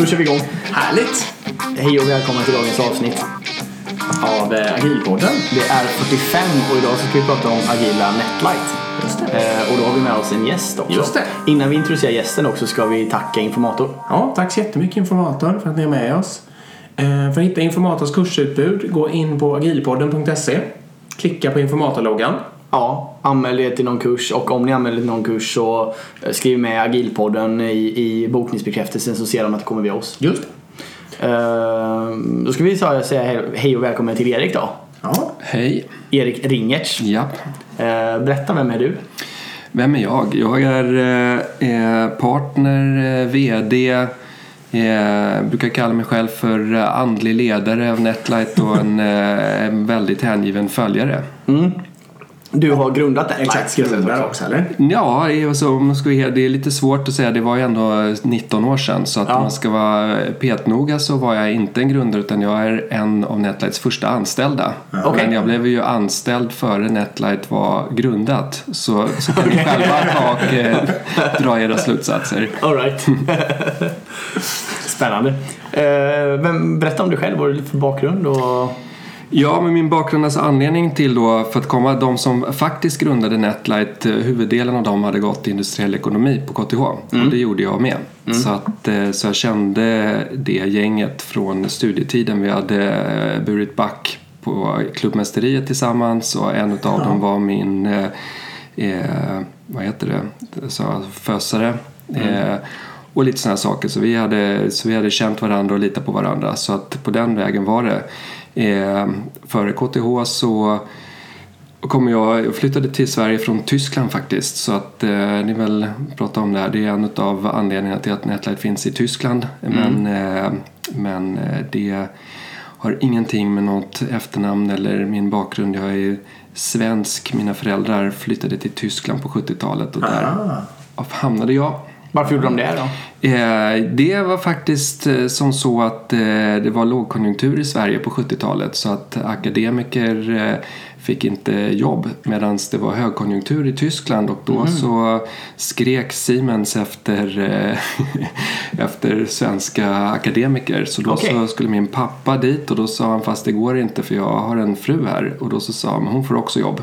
då kör vi igång. Härligt! Hej och välkomna till dagens avsnitt. Av eh, Agilpodden. Det är 45 och idag så ska vi prata om agila Netlight. Just det. Eh, och då har vi med oss en gäst också. Just det. Innan vi introducerar gästen också ska vi tacka Informator. Ja, tack så jättemycket Informator för att ni är med oss. Eh, För att hitta Informators kursutbud, gå in på agilpodden.se. Klicka på Informatorloggan. Ja, anmäl er till någon kurs och om ni anmäler till någon kurs så eh, skriv med Agilpodden i, i bokningsbekräftelsen så ser de att det kommer via oss. Just Eh, då ska vi säga hej- hej och välkommen till Erik då. Ja, Hej. Erik Ringertz. Japp. Eh, berätta, vem är du? Vem är jag? Jag är eh, partner, eh, VD, eh, brukar kalla mig själv för andlig ledare av Netlight och en, eh, en väldigt hängiven följare. Mm. Du har grundat Netlight. exakt. Grundare också, eller? Ja, det är alltså, om man ska vara- det är lite svårt att säga. Det var ju ändå 19 år sedan. Så att Ja. om man ska vara petnoga så var jag inte en grundare utan jag är en av Netlights första anställda. Okej. Men jag blev ju anställd före Netlight var grundat. Så, så kan ni själva ta och eh, dra era slutsatser. All right. Spännande. Eh, vem, berätta om dig själv, vad har du för bakgrund? Och... Ja, men min bakgrund, alltså anledning till då för att komma, de som faktiskt grundade Netlight, eh, huvuddelen av dem hade gått industriell ekonomi på KTH och det gjorde jag med. Så, att, eh, så jag kände det gänget från studietiden. Vi hade eh, burit back på klubbmästeriet tillsammans och en av dem var min, eh, vad heter det, så, fösare. Eh, och lite sådana saker. Så vi, hade, så vi hade känt varandra och litat på varandra. Så att på den vägen var det. Eh, före KTH så kom jag, jag flyttade till Sverige från Tyskland faktiskt. Så att eh, ni väl pratar om det här. Det är en av anledningarna till att Netlight finns i Tyskland. Men, eh, men eh, det har ingenting med något efternamn eller min bakgrund. Jag är svensk. Mina föräldrar flyttade till Tyskland på 70-talet och där hamnade jag. Varför gjorde de det då? Eh, Det var faktiskt eh, som så att eh, det var lågkonjunktur i Sverige på 70-talet så att akademiker fick inte jobb medan det var högkonjunktur i Tyskland och då så skrek Siemens efter, efter svenska akademiker så då Okej. så skulle min pappa dit och då sa han fast det går inte för jag har en fru här och då så sa han hon får också jobb.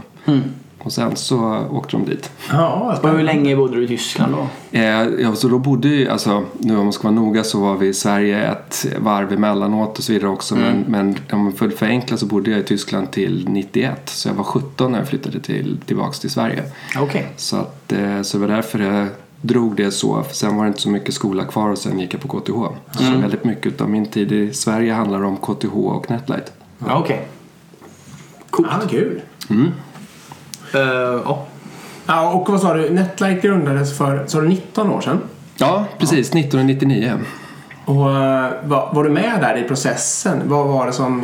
Och sen så åkte de dit. Ja, Och hur länge bodde du i Tyskland då? Eh, ja, så då bodde ju, alltså nu om man ska vara noga så var vi i Sverige ett varv emellanåt och så vidare också. Men, men om man får förenkla så bodde jag i Tyskland till 91. Så jag var 17 när jag flyttade till, tillbaks till Sverige. Okej. Så, att, eh, så det var därför jag drog det så. För sen var det inte så mycket skola kvar och sen gick jag på KTH. Så väldigt mycket av min tid i Sverige handlar om KTH och Netlight. Ja, Okej. Coolt. Ja, kul. Eh, ja. Ja, och vad sa du? Netlight grundades för, sa du 19 år sedan? Ja, precis. 1999. Och eh, var, var du med där i processen? Vad var det som,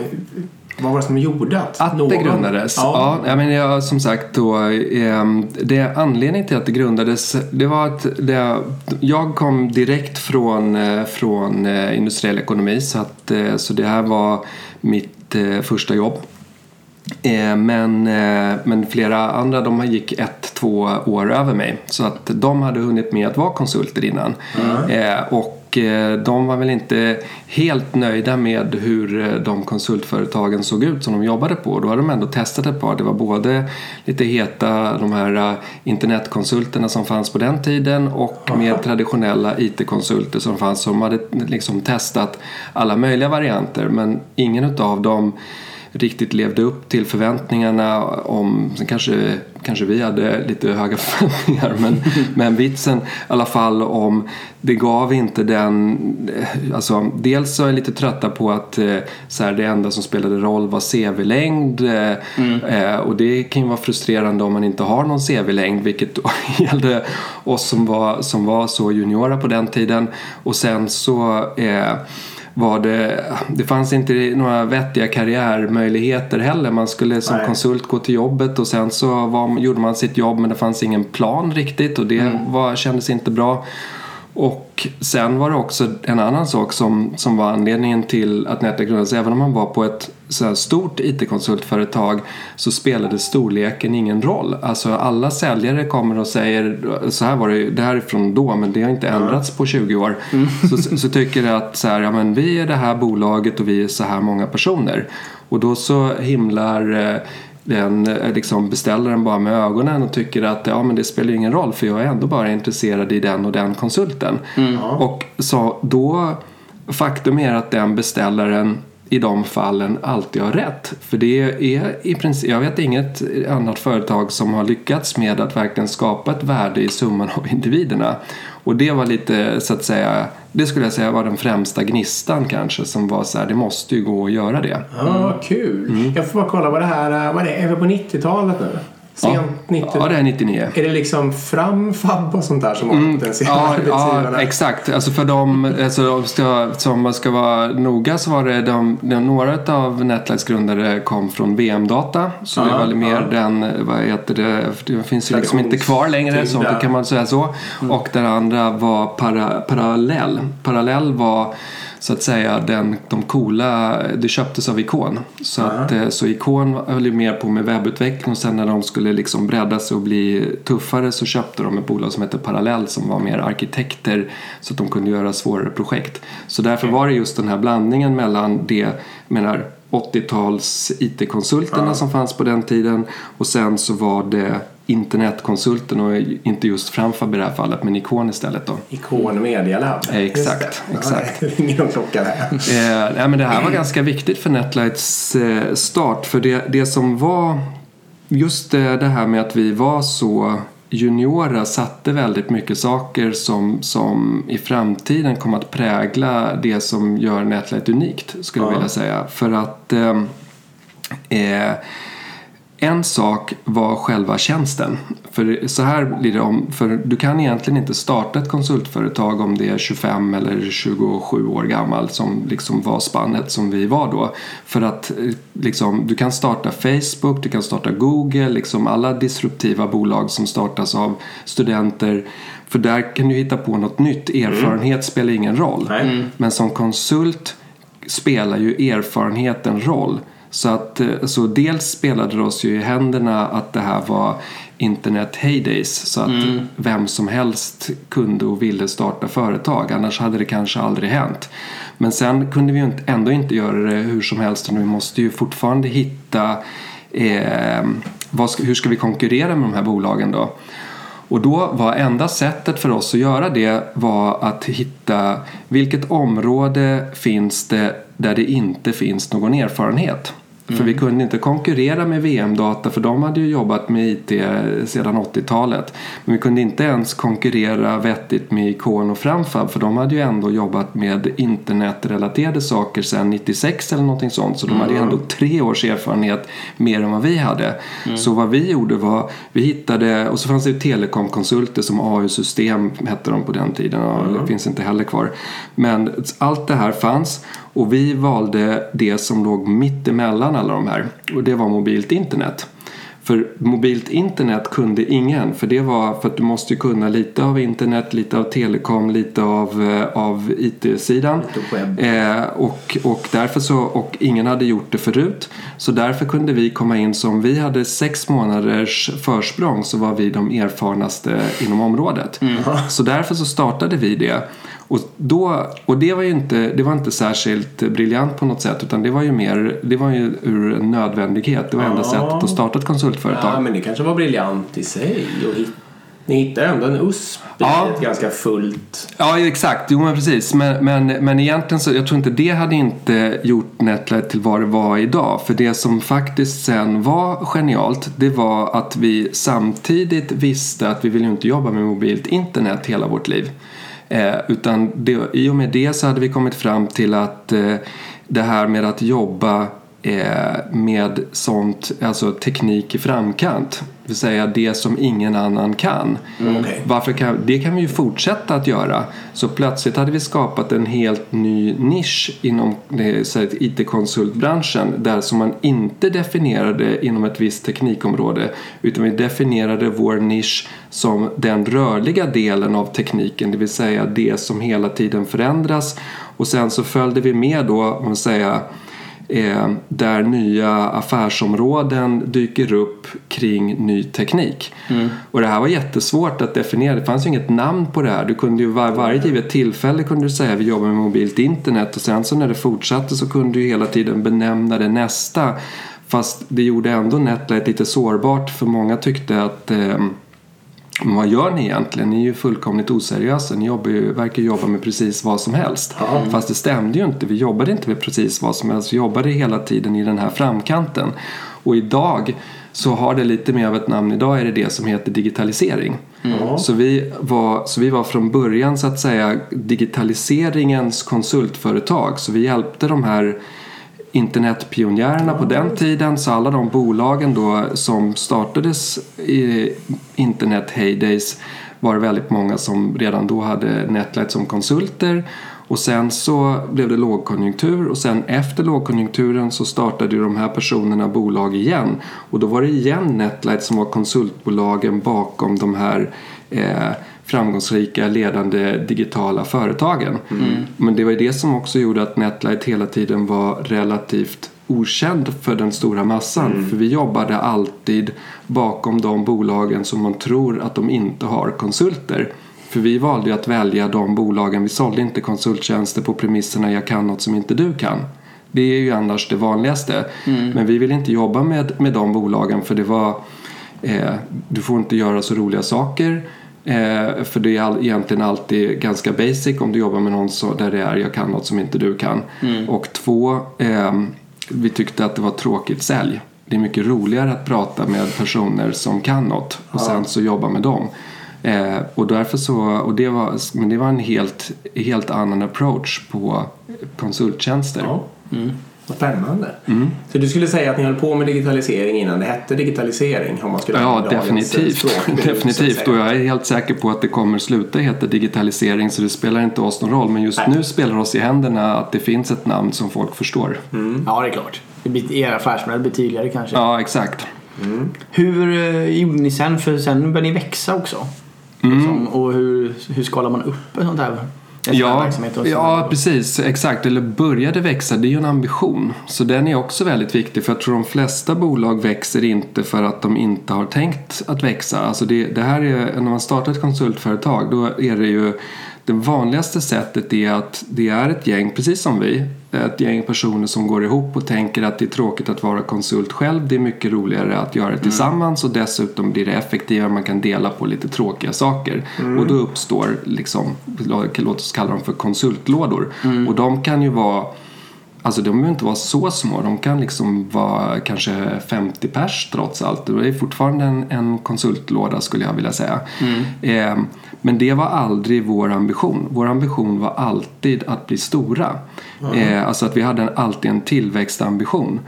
vad var det som gjorde att, Att det grundades? Ja. Ja, menar, jag, som sagt då, ehm, det anledningen till att det grundades det var att det, jag kom direkt från, eh, från eh, industriell ekonomi så, att, eh, så det här var mitt eh, första jobb. Eh, Men, eh, men flera andra de gick ett, två år över mig. Så att de hade hunnit med att vara konsulter innan. Eh, Och de var väl inte helt nöjda med hur de konsultföretagen såg ut som de jobbade på. Då hade de ändå testat ett par. Det var både lite heta de här internetkonsulterna som fanns på den tiden och mer traditionella IT-konsulter som fanns som hade liksom testat alla möjliga varianter. Men ingen utav dem riktigt levde upp till förväntningarna om, sen kanske, kanske vi hade lite höga förväntningar men, men vitsen i alla fall om det gav inte den, eh, alltså dels så är jag lite trötta på att eh, så här, det enda som spelade roll var CV-längd eh, eh, och det kan ju vara frustrerande om man inte har någon CV-längd vilket då gällde oss som var, som var så juniora på den tiden. Och sen så eh, var det, det fanns inte några vettiga karriärmöjligheter heller. Man skulle som Nej. konsult gå till jobbet och sen så var, gjorde man sitt jobb men det fanns ingen plan riktigt och det var, kändes inte bra. Och sen var det också en annan sak som, som var anledningen till att Netlight grundades. Även om man var på ett så stort IT-konsultföretag så spelade storleken ingen roll. Alltså alla säljare kommer och säger så här var det, det här är från då men det har inte ändrats på 20 år. Så, så tycker att så här, ja, men vi är det här bolaget och vi är så här många personer. Och då så himlar eh, den eh, liksom beställaren bara med ögonen och tycker att ja, men det spelar ingen roll för jag är ändå bara intresserad i den och den konsulten. Och så då faktum är att den beställaren i de fallen alltid har rätt. För det är i princip, jag vet inget annat företag som har lyckats med att verkligen skapa ett värde i summan av individerna. Och det var lite så att säga, det skulle jag säga var den främsta gnistan kanske som var så här, det måste ju gå att göra det. Ja, vad kul. Jag får bara kolla vad det här vad är. Det, är vi på 90-talet nu? Sent Ja. 90 Ja, det är 99. Är det liksom fram, FAB och sånt där som har potentiella Ja, ja, exakt. Alltså för de, alltså, ska, som man ska vara noga så var det de, de, några av Netlights grundare kom från VM-data. Så det Ja, var mer ja. den, vad heter det, det finns ju liksom inte kvar längre så kan man säga så. Och den andra var para, Parallell. Parallell var så att säga den, de coola, det köptes av Icon. Så, att, eh, så Icon höll ju mer på med webbutveckling och sen när de skulle liksom bredda sig och bli tuffare så köpte de ett bolag som hette Parallell som var mer arkitekter så att de kunde göra svårare projekt. Så därför var det just den här blandningen mellan det, menar 80-tals IT-konsulterna som fanns på den tiden och sen så var det internetkonsulten och inte just Framfab i det här fallet men Icon istället då. Ikon Media Lab. Eh, exakt, det. exakt. Ja, det ringer någon klocka där. Eh, nej, men det här var ganska viktigt för Netlights eh, start. För det, det som var just eh, det här med att vi var så juniora satte väldigt mycket saker som, som i framtiden kommer att prägla det som gör Netlight unikt skulle jag Ja. vilja säga. För att eh, eh, en sak var själva tjänsten. För så här blir det om, för du kan egentligen inte starta ett konsultföretag om det är 25 eller 27 år gammal som liksom var spannet som vi var då. För att eh, liksom, du kan starta Facebook, du kan starta Google, liksom alla disruptiva bolag som startas av studenter. För där kan du hitta på något nytt. Erfarenhet spelar ingen roll. Nej. Men som konsult spelar ju erfarenheten roll. Så, att, eh, så dels spelade det oss ju i händerna att det här var internet heydays så att vem som helst kunde och ville starta företag annars hade det kanske aldrig hänt. Men sen kunde vi ju ändå inte göra det hur som helst och vi måste ju fortfarande hitta eh, vad hur ska vi konkurrera med de här bolagen då? Och då var enda sättet för oss att göra det var att hitta vilket område finns det där det inte finns någon erfarenhet. För vi kunde inte konkurrera med VM-data för de hade ju jobbat med IT sedan 80-talet. Men vi kunde inte ens konkurrera vettigt med Icon och Framfab för de hade ju ändå jobbat med internetrelaterade saker sedan 96 eller någonting sånt. Så de hade ju ändå tre års erfarenhet mer än vad vi hade. Så vad vi gjorde var, vi hittade, och så fanns det ju telekomkonsulter som AU-system hette de på den tiden. Och det finns inte heller kvar. Men allt det här fanns och vi valde det som låg mitt emellan alla de här. Och det var mobilt internet. För mobilt internet kunde ingen. För det var för att du måste ju kunna lite av internet, lite av telekom, lite av, eh, av IT-sidan. Eh, och, och, därför så, och ingen hade gjort det förut. Så därför kunde vi komma in som vi hade sex månaders försprång så var vi de erfarnaste inom området. Så därför så startade vi det. Och, då, och det var ju inte, det var inte särskilt briljant på något sätt utan det var ju mer det var ju ur en nödvändighet. Det var enda Ja. sättet att starta ett konsultföretag. Ja, men det kanske var briljant i sig. Och hit, ni hittade ändå en USP i Ja. ett ganska fullt... Ja, exakt. Jo, men precis. Men, men, men egentligen så, jag tror inte det hade inte gjort Netlight till vad det var idag. För det som faktiskt sen var genialt, det var att vi samtidigt visste att vi vill inte jobba med mobilt internet hela vårt liv. Eh, utan det, i och med det så hade vi kommit fram till att eh, det här med att jobba med sånt, alltså teknik i framkant. Det vill säga det som ingen annan kan. Okej. Varför kan, det kan vi ju fortsätta att göra. Så plötsligt hade vi skapat en helt ny nisch inom eh, IT-konsultbranschen där som man inte definierade inom ett visst teknikområde utan vi definierade vår nisch som den rörliga delen av tekniken, det vill säga det som hela tiden förändras och sen så följde vi med då, om man säga eh, där nya affärsområden dyker upp kring ny teknik. Och det här var jättesvårt att definiera. Det fanns ju inget namn på det här. Du kunde ju var, varje givet tillfälle kunde du säga vi jobbar med mobilt internet och sen så när det fortsatte så kunde du hela tiden benämna det nästa. Fast det gjorde ändå Netlight lite sårbart för många tyckte att eh, men vad gör ni egentligen? Ni är ju fullkomligt oseriösa. Ni jobbar ju, verkar jobba med precis vad som helst. Fast det stämde ju inte. Vi jobbade inte med precis vad som helst. Vi jobbade hela tiden i den här framkanten. Och idag så har det lite mer av ett namn. Idag är det det som heter digitalisering. Så, vi var, så vi var från början så att säga digitaliseringens konsultföretag. Så vi hjälpte de här internetpionjärerna på den tiden så alla de bolagen då som startades i internet heydays var det väldigt många som redan då hade Netlight som konsulter. Och sen så blev det lågkonjunktur och sen efter lågkonjunkturen så startade ju de här personerna bolag igen. Och då var det igen Netlight som var konsultbolagen bakom de här eh, framgångsrika ledande digitala företagen. Men det var ju det som också gjorde att Netlight hela tiden var relativt okänd för den stora massan. För vi jobbade alltid bakom de bolagen som man tror att de inte har konsulter. För vi valde ju att välja de bolagen. Vi sålde inte konsulttjänster på premisserna jag kan något som inte du kan. Det är ju annars det vanligaste. Men vi ville inte jobba med, med de bolagen för det var eh, du får inte göra så roliga saker. Eh, för det är all, egentligen alltid ganska basic om du jobbar med någon så, där det är jag kan något som inte du kan. Och två, eh, vi tyckte att det var tråkigt sälj. Det är mycket roligare att prata med personer som kan något och sen så jobba med dem. Eh, och därför så, och det var, men det var en helt, helt annan approach på konsulttjänster. Ja. Vad spännande. Så du skulle säga att ni höll på med digitalisering innan det hette digitalisering? Om man skulle Ja, definitivt. definitivt. Och jag är helt säker på att det kommer sluta heta digitalisering så det spelar inte oss någon roll. Men just nu spelar oss i händerna att det finns ett namn som folk förstår. Ja, det är klart. Det er affärsmodell blir tydligare kanske. Ja, exakt. Hur eh, gjorde ni sen? För sen började ni växa också. Mm. Liksom, och hur, hur skalar man upp en sånt här? Ja, ja, precis. Exakt. Eller började växa, det är ju en ambition. Så den är också väldigt viktig. För jag tror de flesta bolag växer inte för att de inte har tänkt att växa. Alltså det, det här är, när man startar ett konsultföretag då är det ju det vanligaste sättet är att det är ett gäng, precis som vi, ett gäng personer som går ihop och tänker att det är tråkigt att vara konsult själv. Det är mycket roligare att göra det tillsammans och dessutom blir det effektivare. Man kan dela på lite tråkiga saker. Och då uppstår, liksom, låt oss kalla dem för konsultlådor. Och de kan ju vara Alltså de behöver inte vara så små. De kan liksom vara kanske 50 pers trots allt. Det är fortfarande en, en konsultlåda skulle jag vilja säga. Eh, men det var aldrig vår ambition. Vår ambition var alltid att bli stora. Eh, alltså att vi hade en, alltid en tillväxtambition.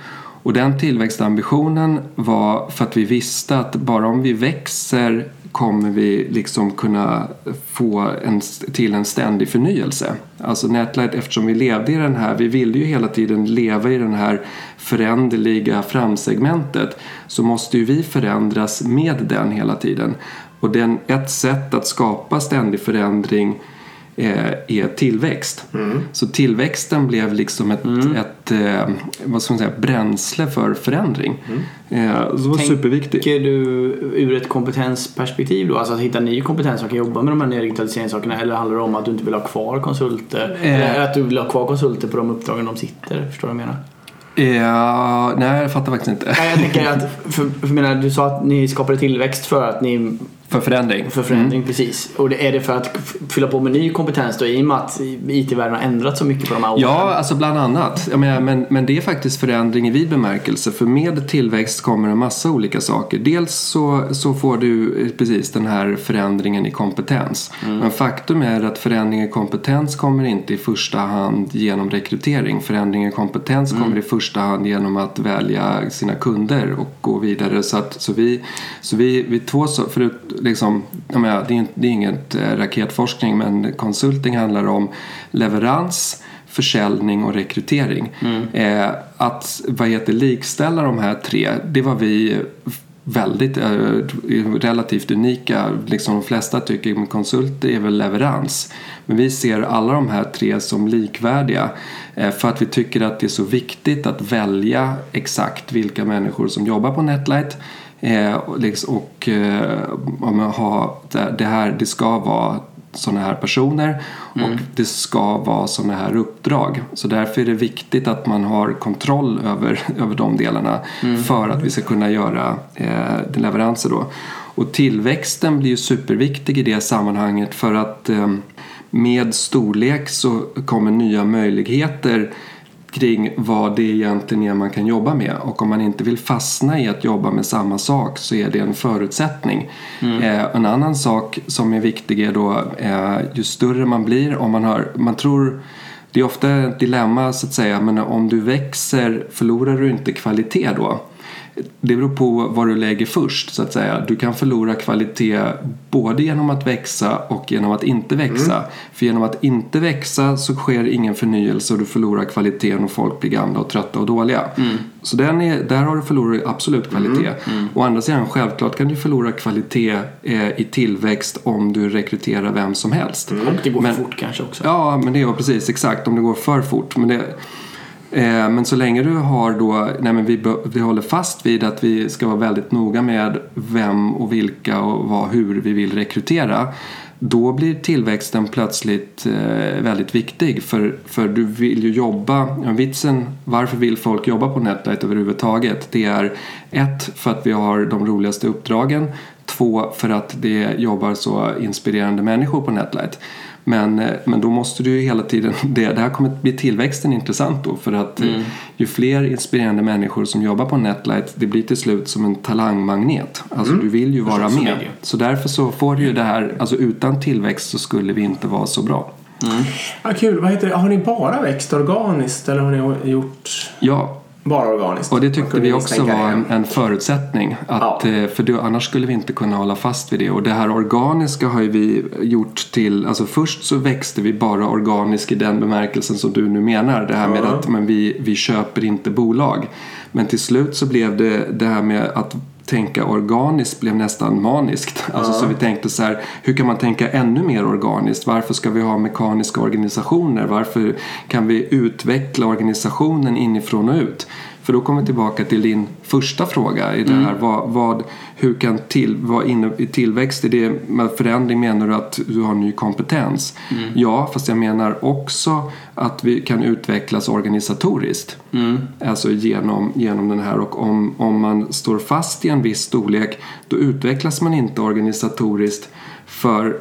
Och den tillväxtambitionen var för att vi visste att bara om vi växer kommer vi liksom kunna få en, till en ständig förnyelse. Alltså Netlight, eftersom vi levde i den här, vi ville ju hela tiden leva i den här föränderliga framsegmentet så måste ju vi förändras med den hela tiden. Och den, ett sätt att skapa ständig förändring eh, är tillväxt. Så tillväxten blev liksom ett, ett eh, vad ska man säga, bränsle för förändring. Eh, så det var Tänk- superviktigt. Tänker du ur ett kompetensperspektiv då? Alltså att hitta ny kompetens som kan jobba med de här nya digitaliseringssakerna? Eller handlar det om att du inte vill ha kvar konsulter? Eh. Eller att du vill ha kvar konsulter på de uppdragen de sitter? Förstår du vad jag menar? Eh, nej, jag fattar faktiskt inte. Nej, jag tänker att, för, för menar, du sa att ni skapade tillväxt för att ni För förändring. För förändring, precis. Och det är det för att fylla på med ny kompetens då i och med att IT-världen har ändrats så mycket på de här åren? Ja, alltså bland annat. Jag menar, men, men det är faktiskt förändring i vid bemärkelse. För med tillväxt kommer en massa olika saker. Dels så, så får du eh, precis den här förändringen i kompetens. Men faktum är att förändring i kompetens kommer inte i första hand genom rekrytering. Förändring i kompetens kommer i första hand genom att välja sina kunder och gå vidare. Så, att, så vi, så vi, vi två, förut, liksom, menar, det, är, det är inget eh, raketforskning men konsulting handlar om leverans försäljning och rekrytering. Eh, att vad heter, likställa de här tre, det var vi väldigt eh, relativt unika. Liksom de flesta tycker att konsulter är väl leverans. Men vi ser alla de här tre som likvärdiga eh, för att vi tycker att det är så viktigt att välja exakt vilka människor som jobbar på Netlight eh, och, liksom, och eh, har, det här, det ska vara sådana här personer och det ska vara sådana här uppdrag. Så därför är det viktigt att man har kontroll över, över de delarna för att vi ska kunna göra eh, leveranser då. Och tillväxten blir ju superviktig i det sammanhanget för att eh, med storlek så kommer nya möjligheter kring vad det egentligen är man kan jobba med. Och om man inte vill fastna i att jobba med samma sak så är det en förutsättning. Eh, en annan sak som är viktig är då eh, ju större man blir, om man har, man tror det är ofta ett dilemma så att säga, men om du växer förlorar du inte kvalitet då? Det beror på vad du lägger först så att säga. Du kan förlora kvalitet både genom att växa och genom att inte växa. För genom att inte växa så sker ingen förnyelse och du förlorar kvaliteten och folk blir gamla och trötta och dåliga. Så den är, där har du förlorat absolut kvalitet. Å andra sidan, självklart kan du förlora kvalitet eh, i tillväxt om du rekryterar vem som helst. Och det går Men- fort kanske också. Ja, men det är precis exakt om det går för fort. Men, det, Eh, men så länge du har då, nej men vi, vi håller fast vid att vi ska vara väldigt noga med vem och vilka och vad, hur vi vill rekrytera. Då blir tillväxten plötsligt eh, väldigt viktig för, för du vill ju jobba, vitsen varför vill folk jobba på Netlight överhuvudtaget? Det är ett, för att vi har de roligaste uppdragen. Två, för att det jobbar så inspirerande människor på Netlight. Men, eh, men då måste du ju hela tiden, det, det här kommer att bli tillväxten intressant då för att eh, ju fler inspirerande människor som jobbar på Netlight det blir till slut som en talangmagnet. Alltså du vill ju vara med. ju. Så därför så får du ju det här, alltså utan tillväxt så skulle vi inte vara så bra. Ja, kul. Vad heter det? Har ni bara växt organiskt eller har ni gjort Ja, bara organiskt? och det tyckte vi också var en, en förutsättning. Att, Ja. eh, För det, annars skulle vi inte kunna hålla fast vid det. Och det här organiska har ju vi gjort till, alltså först så växte vi bara organiskt i den bemärkelsen som du nu menar. Det här med Ja. att men vi, vi köper inte bolag. Men till slut så blev det det här med att tänka organiskt blev nästan maniskt. Alltså så vi tänkte så här, hur kan man tänka ännu mer organiskt? Varför ska vi ha mekaniska organisationer? Varför kan vi utveckla organisationen inifrån och ut? För då kommer vi tillbaka till din första fråga. I det här, vad, vad, hur kan till, vad inne, i tillväxt, i det med förändring menar du att du har ny kompetens? Ja, fast jag menar också att vi kan utvecklas organisatoriskt. Alltså genom, genom den här och om, om man står fast i en viss storlek då utvecklas man inte organisatoriskt för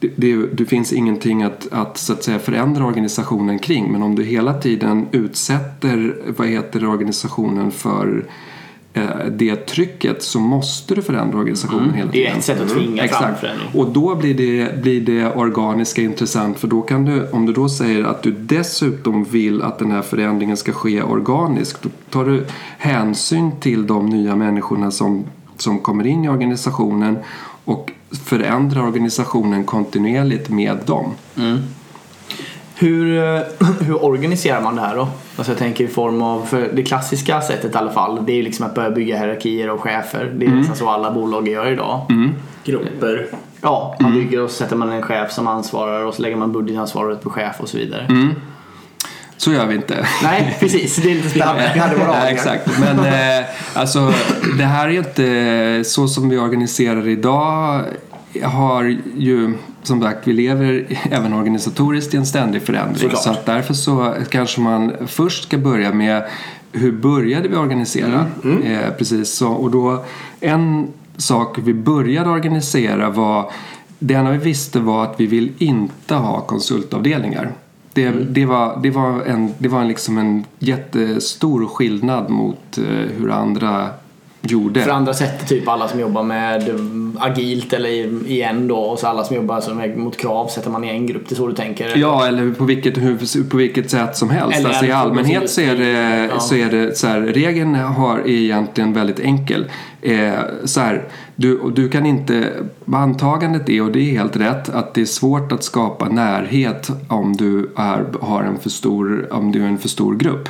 det, det, det finns ingenting att, att, så att säga, förändra organisationen kring men om du hela tiden utsätter vad heter organisationen för eh, det trycket så måste du förändra organisationen hela Det är tiden. ett sätt att tvinga fram Exakt. förändring. Och då blir det, blir det organiska intressant för då kan du, om du då säger att du dessutom vill att den här förändringen ska ske organiskt, då tar du hänsyn till de nya människorna som, som kommer in i organisationen och förändrar organisationen kontinuerligt med dem. Hur, eh, hur organiserar man det här då? Alltså jag tänker i form av, för det klassiska sättet i alla fall, det är liksom att börja bygga hierarkier och chefer. Det är nästan så alla bolag gör idag. Grupper. Ja, man bygger och så sätter man en chef som ansvarar och så lägger man budgetansvaret på chef och så vidare. Så gör vi inte. Nej, precis. Det är lite spännande. Vi hade våra aningar. exakt. Men eh, alltså, det här är inte så som vi organiserar idag. Har ju, som sagt, vi lever även organisatoriskt i en ständig förändring. Såklart. Så att därför så kanske man först ska börja med hur började vi organisera? Eh, precis så. Och då en saker vi började organisera var det enda vi visste var att vi vill inte ha konsultavdelningar. Det, Mm. det, var, det var, en, det var liksom en jättestor skillnad mot eh, hur andra gjorde. För andra sätt typ alla som jobbar med mm, agilt eller igen då och så alla som jobbar som är mot krav sätter man i en grupp. Det är så du tänker? Ja, eller på vilket, hur, på vilket sätt som helst. Eller alltså, I allmänhet så är det, Ja. så är det så här, regeln har, är egentligen väldigt enkel. Eh, så här, du, du kan inte, antagandet är, och det är helt rätt, att det är svårt att skapa närhet om du är, har en för stor, om du är en för stor grupp.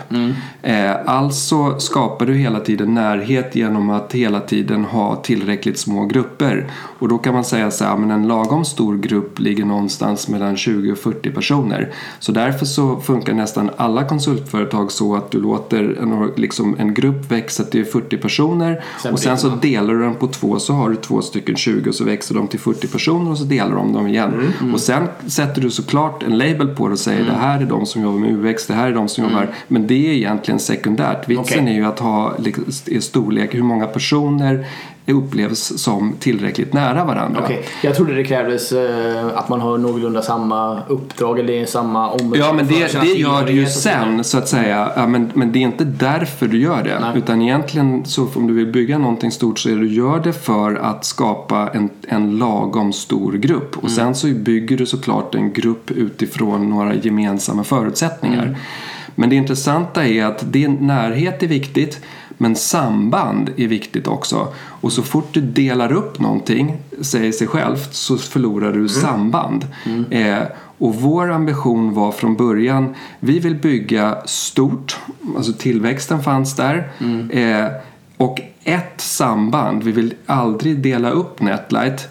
Eh, alltså skapar du hela tiden närhet genom att hela tiden ha tillräckligt små grupper. Och då kan man säga så här, men en lagom stor grupp ligger någonstans mellan 20 och 40 personer. Så därför så funkar nästan alla konsultföretag så att du låter en, liksom, en grupp växa till 40 personer Sen och sen så delar du den på två så har du två stycken 20 och så växer de till 40 personer och så delar de dem igen. Och sen sätter du såklart en label på det och säger det här är de som jobbar med UX, det här är de som jobbar men det är egentligen sekundärt. Vitsen Okej. är ju att ha storlek, hur många personer upplevs som tillräckligt nära varandra. Okej, jag trodde det krävdes eh, att man har någorlunda samma uppdrag eller samma område. Ja, men det, det gör du ju sen så att säga. Ja, men, men det är inte därför du gör det. Nej. Utan egentligen så om du vill bygga någonting stort så är du gör det för att skapa en, en lagom stor grupp. Och sen så bygger du såklart en grupp utifrån några gemensamma förutsättningar. Men det intressanta är att det, närhet är viktigt. Men samband är viktigt också. Och så fort du delar upp någonting, säger sig självt, så förlorar du samband. Eh, och vår ambition var från början, vi vill bygga stort, alltså tillväxten fanns där. Eh, och ett samband, vi vill aldrig dela upp Netlight.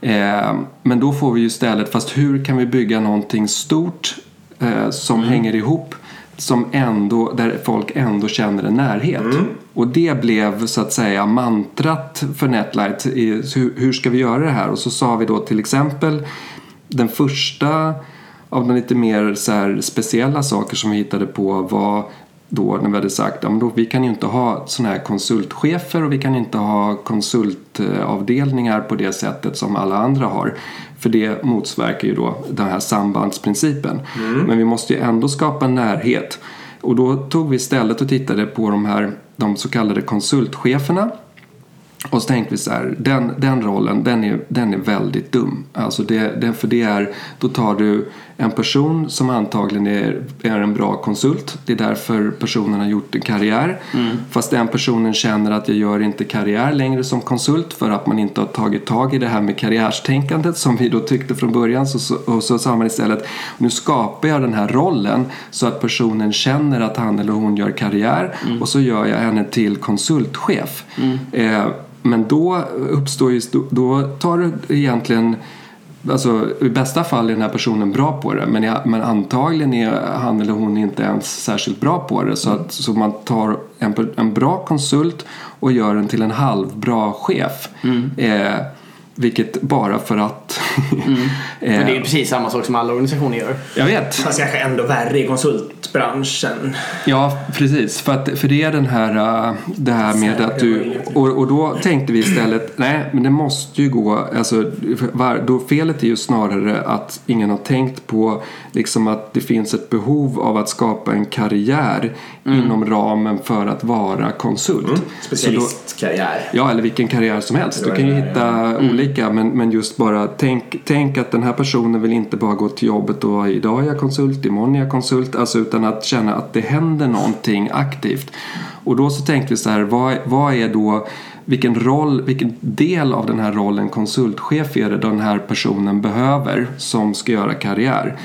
Eh, men då får vi ju istället, fast hur kan vi bygga någonting stort eh, som hänger ihop som ändå, där folk ändå känner en närhet. Och det blev så att säga mantrat för Netlight. I, hur, hur ska vi göra det här? Och så sa vi då till exempel den första av de lite mer så speciella saker som vi hittade på var då när vi hade sagt att ja, vi kan ju inte ha sådana här konsultchefer och vi kan inte ha konsultavdelningar på det sättet som alla andra har. För det motverkar ju då den här sambandsprincipen. Men vi måste ju ändå skapa närhet. Och då tog vi istället och tittade på de här de så kallade konsultcheferna. Och så tänkte vi så här, den, den rollen den är, den är väldigt dum. Alltså det, det, för det är, då tar du en person som antagligen är, är en bra konsult. Det är därför personen har gjort en karriär. Fast den personen känner att jag gör inte karriär längre som konsult för att man inte har tagit tag i det här med karriärstänkandet som vi då tyckte från början. Så, så, och så sa man istället, nu skapar jag den här rollen så att personen känner att han eller hon gör karriär och så gör jag henne till konsultchef. Eh, men då uppstår ju, då tar du egentligen Alltså, I bästa fall är den här personen bra på det men, jag, men antagligen är han eller hon inte ens särskilt bra på det. Så, att, så man tar en, en bra konsult och gör den till en halvbra chef. Eh, vilket bara för att... För det är precis samma sak som alla organisationer gör. jag vet. Fast kanske ändå värre i konsultbranschen. Ja, precis. För, att, för det är den här, äh, det här med att du... Och, och då tänkte vi istället, nej men det måste ju gå... Alltså, var, då felet är ju snarare att ingen har tänkt på liksom att det finns ett behov av att skapa en karriär inom ramen för att vara konsult. Då, Specialistkarriär. Ja, eller vilken karriär som helst. Du kan ju hitta olika, men, men just bara tänk, tänk att den här personen vill inte bara gå till jobbet och idag är jag konsult, imorgon är jag konsult, alltså utan att känna att det händer någonting aktivt. Och då så tänkte vi så här, vad, vad är då vilken roll, vilken del av den här rollen konsultchef är det den här personen behöver som ska göra karriär.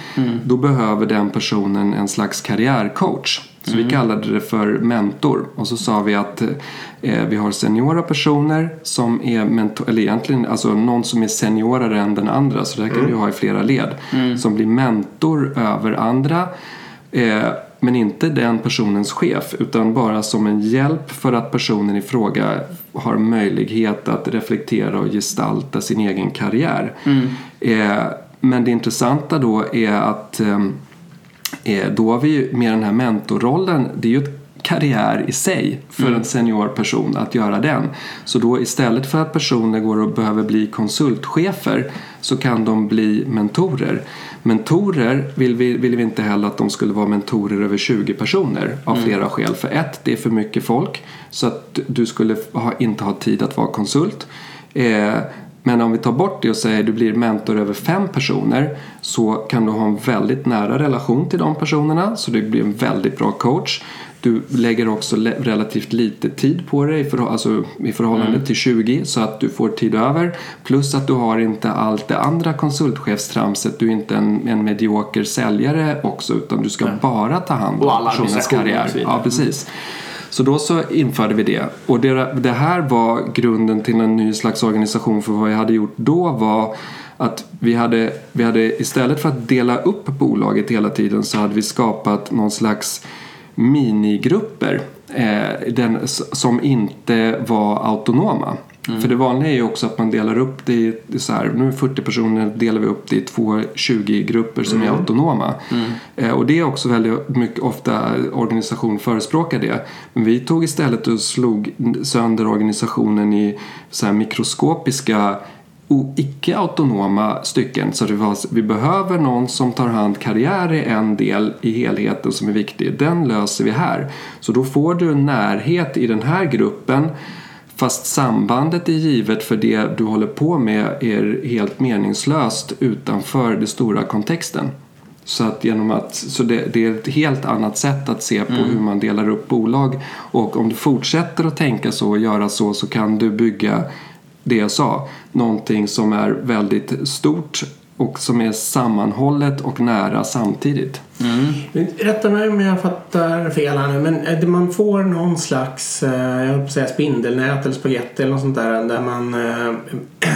Då behöver den personen en slags karriärcoach. Så vi kallade det för mentor. Och så sa vi att eh, vi har seniora personer som är mentor, eller egentligen alltså någon som är seniorare än den andra. Så det här kan vi ha i flera led. Som blir mentor över andra. Eh, men inte den personens chef utan bara som en hjälp för att personen i fråga har möjlighet att reflektera och gestalta sin egen karriär. Eh, men det intressanta då är att eh, eh, då har vi ju med den här mentorrollen, det är ju ett karriär i sig för en senior person att göra den. Så då istället för att personer går och behöver bli konsultchefer så kan de bli mentorer. Mentorer vill vi, vill vi inte heller att de skulle vara mentorer över 20 personer av flera skäl. För ett, det är för mycket folk så att du skulle ha, inte ha tid att vara konsult. Eh, men om vi tar bort det och säger att du blir mentor över fem personer så kan du ha en väldigt nära relation till de personerna så det blir en väldigt bra coach. Du lägger också relativt lite tid på i, förhå- alltså, i förhållande till 20 så att du får tid över. Plus att du har inte allt det andra konsultchefstramset. Du är inte en, en medioker säljare också utan du ska bara ta hand om personens karriär. Ja, precis. Så då så införde vi det. Och det, det här var grunden till en ny slags organisation för vad jag hade gjort då var att vi hade, vi hade istället för att dela upp bolaget hela tiden så hade vi skapat någon slags minigrupper eh, den, som inte var autonoma. För det vanliga är ju också att man delar upp det i så här, nu är 40 personer delar vi upp det i två 20-grupper som är autonoma. Eh, och det är också väldigt mycket ofta organisation förespråkar det. Men vi tog istället och slog sönder organisationen i så här mikroskopiska icke-autonoma stycken. Så det var, vi behöver någon som tar hand karriär är en del i helheten som är viktig. Den löser vi här. Så då får du en närhet i den här gruppen fast sambandet är givet för det du håller på med är helt meningslöst utanför den stora kontexten. Så, att genom att, så det, det är ett helt annat sätt att se på hur man delar upp bolag. Och om du fortsätter att tänka så och göra så så kan du bygga det jag sa. Någonting som är väldigt stort och som är sammanhållet och nära samtidigt. Rätta mig om jag fattar fel här nu, men det man får någon slags, eh, jag höll på att säga spindelnät eller spagetti eller något sånt där, där man, eh,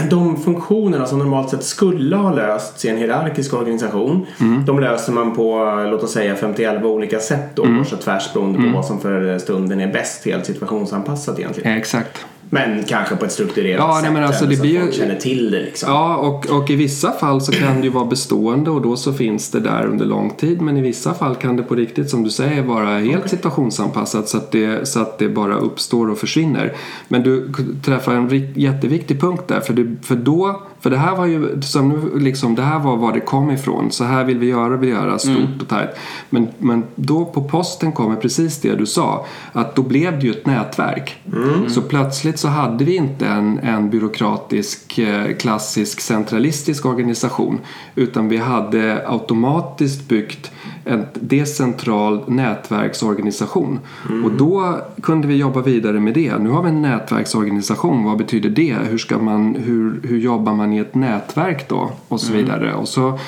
de funktionerna som normalt sett skulle ha lösts i en hierarkisk organisation, de löser man på, eh, låt oss säga 51 olika sätt då, kors och tvärs beroende på vad som för stunden är bäst, helt situationsanpassat egentligen. Eh, Exakt. Men kanske på ett strukturerat Ja, sätt alltså, så blir att folk känner till det liksom. Ja, och, och i vissa fall så kan det ju vara bestående och då så finns det där under lång tid. Men i vissa fall kan det på riktigt, som du säger, vara helt situationsanpassat så att, det, så att det bara uppstår och försvinner. Men du träffar en jätteviktig punkt där. För, det, för då, för det här var ju, som nu liksom, det här var var det kom ifrån. Så här vill vi göra, vill göra, stort och tajt. Men, men då på posten kommer precis det du sa. Att då blev det ju ett nätverk. Så plötsligt så hade vi inte en, en byråkratisk, eh, klassisk, centralistisk organisation. Utan vi hade automatiskt byggt en decentral nätverksorganisation. Och då kunde vi jobba vidare med det. Nu har vi en nätverksorganisation. Vad betyder det? Hur, ska man, hur, hur jobbar man i ett nätverk då? Och så vidare. Och så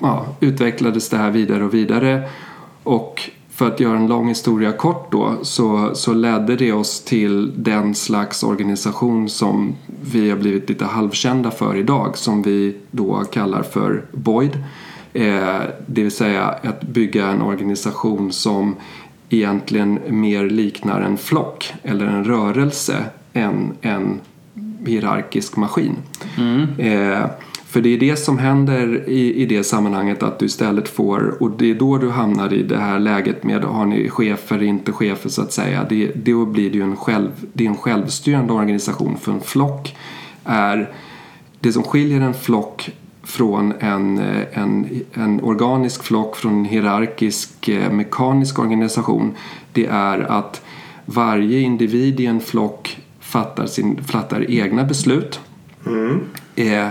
ja, utvecklades det här vidare och vidare. Och för att göra en lång historia kort då så, så ledde det oss till den slags organisation som vi har blivit lite halvkända för idag som vi då kallar för Boyd. Eh, det vill säga att bygga en organisation som egentligen mer liknar en flock eller en rörelse än en hierarkisk maskin. Eh, för det är det som händer i, i det sammanhanget att du istället får, och det är då du hamnar i det här läget med har ni chefer, inte chefer så att säga. Det, då blir det ju en, själv, det är en självstyrande organisation för en flock är det som skiljer en flock från en, en, en organisk flock från en hierarkisk eh, mekanisk organisation det är att varje individ i en flock fattar, sin, fattar egna beslut. Eh,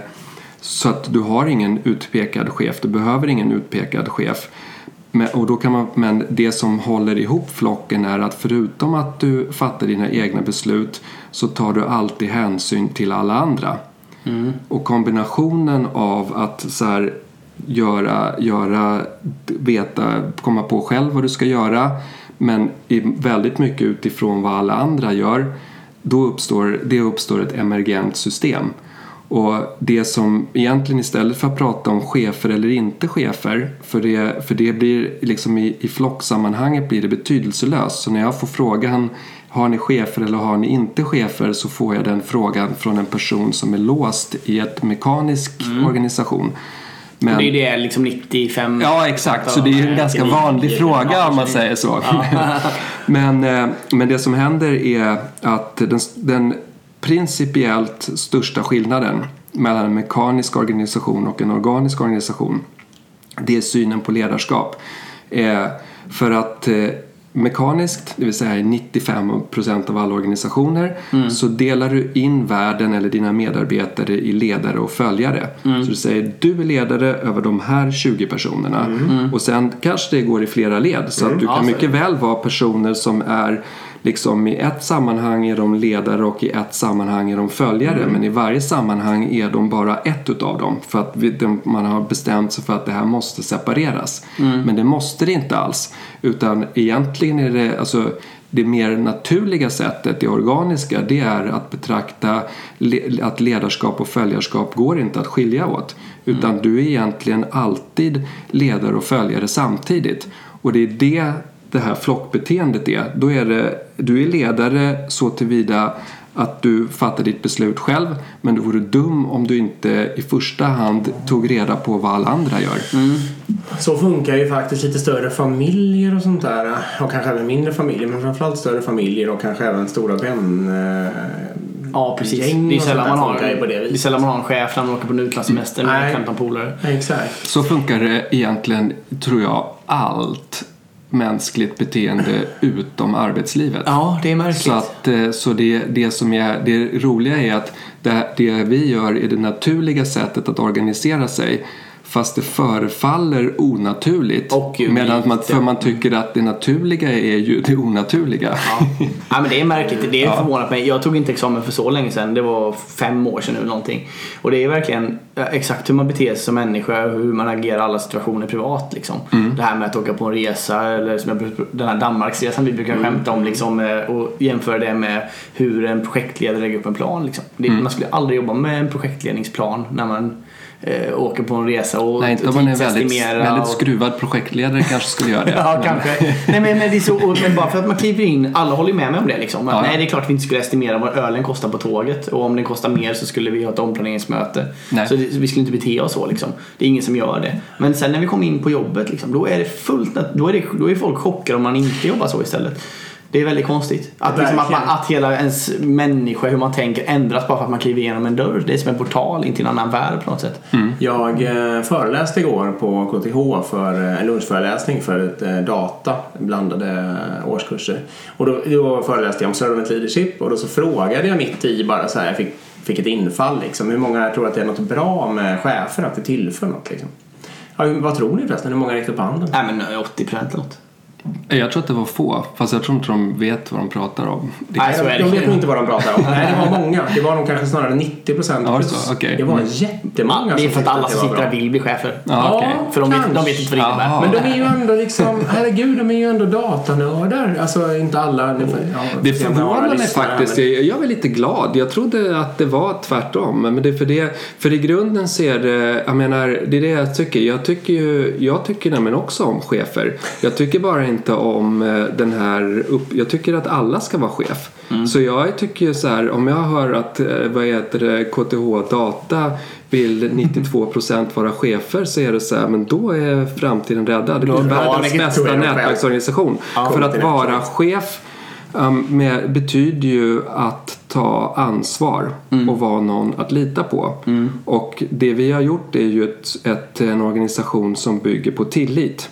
så att du har ingen utpekad chef, du behöver ingen utpekad chef. Men, och då kan man, men det som håller ihop flocken är att förutom att du fattar dina egna beslut så tar du alltid hänsyn till alla andra. Mm. Och kombinationen av att så här, göra, göra, veta, komma på själv vad du ska göra men väldigt mycket utifrån vad alla andra gör då uppstår, det uppstår ett emergent system. Och det som egentligen istället för att prata om chefer eller inte chefer för det, för det blir liksom i, i flocksammanhanget blir det betydelselöst. Så när jag får frågan har ni chefer eller har ni inte chefer så får jag den frågan från en person som är låst i ett mekanisk organisation. Men, Det är det liksom 95 Ja, exakt. Så det är ju en ganska vanlig fråga om man säger så. men, eh, men det som händer är att den, den principiellt största skillnaden mellan en mekanisk organisation och en organisk organisation det är synen på ledarskap. Eh, för att eh, mekaniskt, det vill säga i 95% av alla organisationer, så delar du in världen eller dina medarbetare i ledare och följare. Så du säger du är ledare över de här 20 personerna. Och sen kanske det går i flera led så att du Ja, kan mycket väl vara personer som är liksom i ett sammanhang är de ledare och i ett sammanhang är de följare men i varje sammanhang är de bara ett utav dem för att man har bestämt sig för att det här måste separeras. Men det måste det inte alls utan egentligen är det alltså det mer naturliga sättet, det organiska, det är att betrakta att ledarskap och följarskap går inte att skilja åt. Utan du är egentligen alltid ledare och följare samtidigt. Och det är det det här flockbeteendet är. Då är det, du är ledare så tillvida att du fattar ditt beslut själv men du vore dum om du inte i första hand tog reda på vad alla andra gör. Så funkar ju faktiskt lite större familjer och sånt där. Och kanske även mindre familjer. Men framförallt större familjer och kanske även stora vän... eh, Ja precis. Gäng Det är sällan man, har, det det är sällan man har en chef när man åker på en utlandssemester med Nej. 15 polare. Exakt. Så funkar det egentligen, tror jag, allt mänskligt beteende utom arbetslivet. Ja, det är märkligt. Så, att, eh, så det, det som är det roliga är att det, det vi gör är det naturliga sättet att organisera sig fast det förefaller onaturligt. Och medan man, för man tycker att det naturliga är ju det onaturliga. Ja. ja men det är märkligt. Det är förvånat mig. Jag tog inte examen för så länge sedan. Det var fem år sedan eller någonting. Och det är verkligen exakt hur man beter sig som människa och hur man agerar i alla situationer privat. Liksom. Det här med att åka på en resa eller som jag, den här Danmarksresan vi brukar skämta om liksom, eh, och jämföra det med hur en projektledare lägger upp en plan. Liksom. Det, Man skulle aldrig jobba med en projektledningsplan när man eh, åker på en resa och Nej, inte om man är väldigt, väldigt skruvad projektledare kanske skulle göra det. Ja, Men- kanske. Nej, men, men det är så, och, men bara för att man kliver in, alla håller med mig om det liksom. Att, Ja. Nej, det är klart vi inte skulle estimera vad ölen kostar på tåget och om den kostar mer så skulle vi ha ett omplaneringsmöte. Nej. Så det, vi skulle inte bete oss så liksom. Det är ingen som gör det. Men sen när vi kommer in på jobbet liksom, då är det fullt, då är, det, då är folk chockade om man inte jobbar så istället. Det är väldigt konstigt. Att, liksom, att, man, att hela ens människa, hur man tänker, ändras bara för att man kliver igenom en dörr. Det är som en portal in till en annan värld på något sätt. Jag eh, föreläste igår på KTH för eh, en lunchföreläsning för ett eh, data, blandade eh, årskurser. Och då, då föreläste jag om servant leadership och då så frågade jag mitt i bara så här, jag fick, fick ett infall liksom. Hur många tror att det är något bra med chefer, att det tillför något liksom? Ja, vad tror ni förresten? Hur många räckte upp handen? Nej men 80% eller något. Jag tror att det var få, fast jag tror inte de vet vad de pratar om. Det Nej, så är det. De vet nog inte vad de pratar om. Nej, det var många. Det var nog kanske snarare 90 procent Ja, så? Okej. Det var Mm. jättemånga Det är för att alla som sitter här vill bli chefer. Ja, okej. För de vet, de vet inte vad det innebär. Men de är ju ändå liksom, herregud, de är ju ändå datanördar. Alltså inte alla. Det, ja, Det förvånar mig faktiskt. men- Jag jag är lite glad. Jag trodde att det var tvärtom. Men det är för, det, för i grunden ser det, jag menar, det är det jag tycker. Jag tycker ju, jag tycker nämligen också om chefer. Jag tycker bara inte om eh, den här, upp, jag tycker att alla ska vara chef. Så jag tycker ju så här, om jag hör att, eh, vad heter det, KTH Data vill 92% vara chefer så är det så här, men då är framtiden räddad. Det blir ja, världens bästa nätverksorganisation. För att vara chef um, med, betyder ju att ta ansvar och vara någon att lita på. Och det vi har gjort är ju ett, ett, en organisation som bygger på tillit.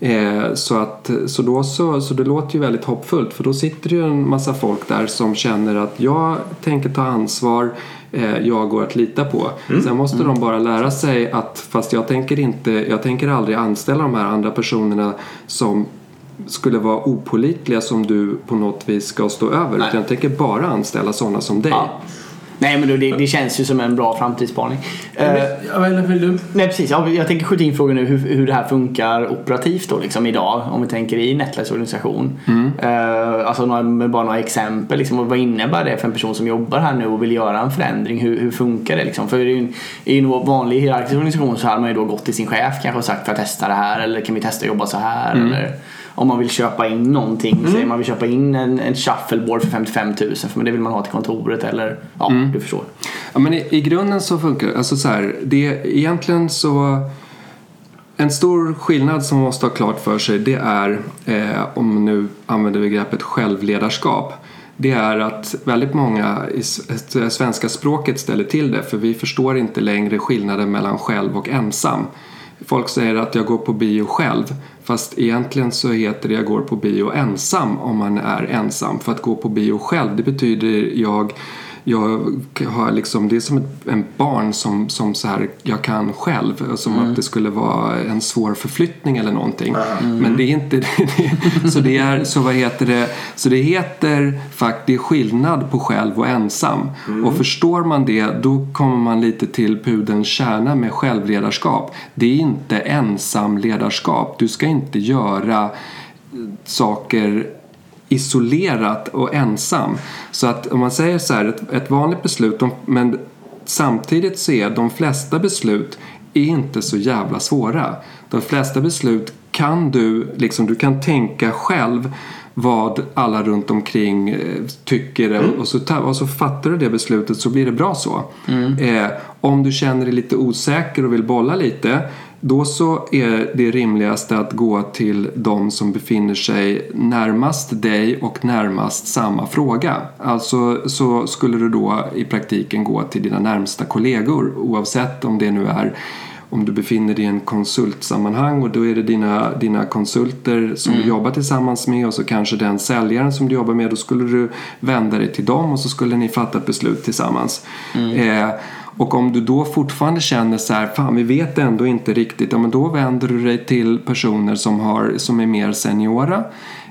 Eh, så, att, så, då så, så det låter ju väldigt hoppfullt för då sitter ju en massa folk där som känner att jag tänker ta ansvar eh, jag går att lita på. Sen måste de bara lära sig att fast jag tänker inte, jag tänker aldrig anställa de här andra personerna som skulle vara opolitliga som du på något vis ska stå över. Nej. Utan jag tänker bara anställa sådana som dig. Ja. Nej men då, det, det känns ju som en bra framtidsspaning. Eh, eller vill du? nej precis, ja, jag tänker skjuta in frågan nu hur, hur det här funkar operativt då liksom idag. Om vi tänker i Netlights organisation. Eh, alltså några, med bara några exempel. Liksom, vad innebär det för en person som jobbar här nu och vill göra en förändring? Hur, hur funkar det liksom? För i en, i en vanlig hierarkisk organisation så hade man ju då gått till sin chef kanske och sagt för att testa det här eller kan vi testa att jobba så här? Eller, om man vill köpa in någonting. Mm. Säg man vill köpa in en, en shuffleboard för 55 000 för det vill man ha till kontoret eller ja, mm. du förstår. Ja men i, i grunden så funkar. Alltså så här, det egentligen så en stor skillnad som man måste ha klart för sig det är, eh, om nu använder begreppet självledarskap, det är att väldigt många i svenska språket ställer till det för vi förstår inte längre skillnaden mellan själv och ensam. Folk säger att jag går på bio själv fast egentligen så heter det jag går på bio ensam om man är ensam. För att gå på bio själv det betyder jag jag har liksom, det är som ett en barn som, som så här, jag kan själv. Som mm. att det skulle vara en svår förflyttning eller någonting. Mm. Men det är inte det. så det är, så vad heter det, så det heter faktiskt, skillnad på själv och ensam. Mm. Och förstår man det då kommer man lite till pudens kärna med självledarskap. Det är inte ensamledarskap. Du ska inte göra saker isolerat och ensam. Så att om man säger så här, ett, ett vanligt beslut, men samtidigt så är de flesta beslut är inte så jävla svåra. De flesta beslut kan du, liksom, du kan tänka själv vad alla runt omkring eh, tycker mm. och, så, och så fattar du det beslutet så blir det bra så. Mm. Eh, om du känner dig lite osäker och vill bolla lite då så är det rimligaste att gå till de som befinner sig närmast dig och närmast samma fråga. Alltså så skulle du då i praktiken gå till dina närmsta kollegor oavsett om det nu är om du befinner dig i en konsultsammanhang och då är det dina, dina konsulter som mm. du jobbar tillsammans med och så kanske den säljaren som du jobbar med. Då skulle du vända dig till dem och så skulle ni fatta ett beslut tillsammans. Mm. Eh, och om du då fortfarande känner så här, fan vi vet ändå inte riktigt, ja men då vänder du dig till personer som, har, som är mer seniora.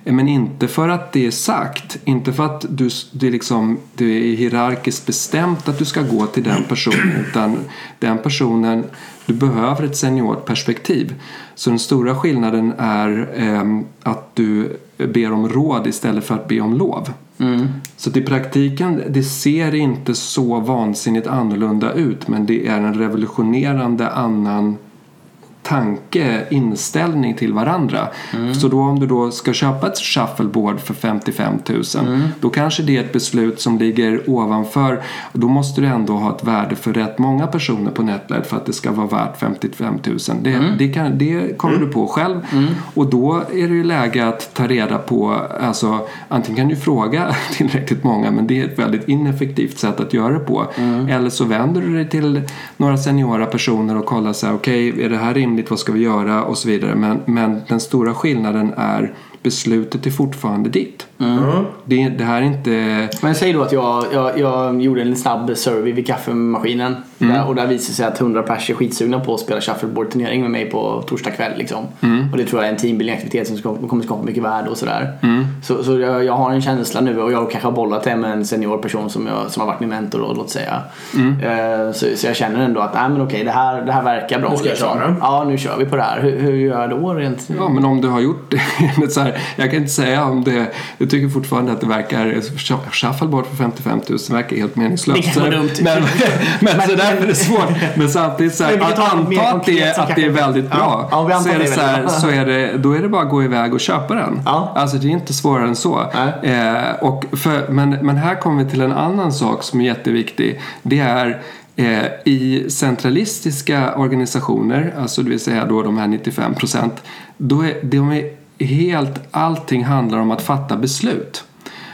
Eh, men inte för att det är sagt, inte för att du, det, liksom, det är hierarkiskt bestämt att du ska gå till den personen utan den personen, du behöver ett seniort perspektiv. Så den stora skillnaden är eh, att du ber om råd istället för att be om lov. Mm. Så i praktiken, det ser inte så vansinnigt annorlunda ut men det är en revolutionerande annan tanke, inställning till varandra. Mm. Så då om du då ska köpa ett shuffleboard för 55 000 mm. då kanske det är ett beslut som ligger ovanför. Då måste du ändå ha ett värde för rätt många personer på Netlight för att det ska vara värt 55 000. Det, mm. det, kan, det kommer du på själv mm. och då är det ju läge att ta reda på, alltså antingen kan du fråga tillräckligt många men det är ett väldigt ineffektivt sätt att göra det på. Mm. Eller så vänder du dig till några seniora personer och kollar så här, okej okay, är det här rimligt rimligt, vad ska vi göra och så vidare. Men, men den stora skillnaden är beslutet är fortfarande ditt. Mm. Det, det, här är inte... Men säg då att jag, jag, jag gjorde en snabb survey vid kaffemaskinen. Mm. Där, och där visade sig att 100 pers är skitsugna på att spela shuffleboard-turnering med mig på torsdag kväll. Liksom. Mm. Och det tror jag är en teambuilding-aktivitet som kommer skapa mycket värde och sådär. Mm. Så, så jag, jag, har en känsla nu och jag kanske har bollat det med en senior person som, jag, som har varit min mentor då, låt säga. Uh, så, så jag känner ändå att nej, men okej, det, här, det här verkar bra. Nu ska jag liksom. köra. Ja, nu kör vi på det här. Hur, hur gör jag då rent? Ja, men om du har gjort det. så här, jag kan inte säga om det. Jag tycker fortfarande att det verkar, shuffleboard för 55 000 verkar helt meningslöst. Det kan vara dumt. Men, men, men så därför är det svårt. Men samtidigt så här, att anta att det, att det är väldigt bra. Ja, ja, så är det så, här, så är det, då är det bara att gå iväg och köpa den. Ja. Alltså det är inte svårare än så. Eh, och för, men, men här kommer vi till en annan sak som är jätteviktig. Det är eh, i centralistiska organisationer, alltså det vill säga då de här 95 procent, då är, de är helt, allting handlar om att fatta beslut.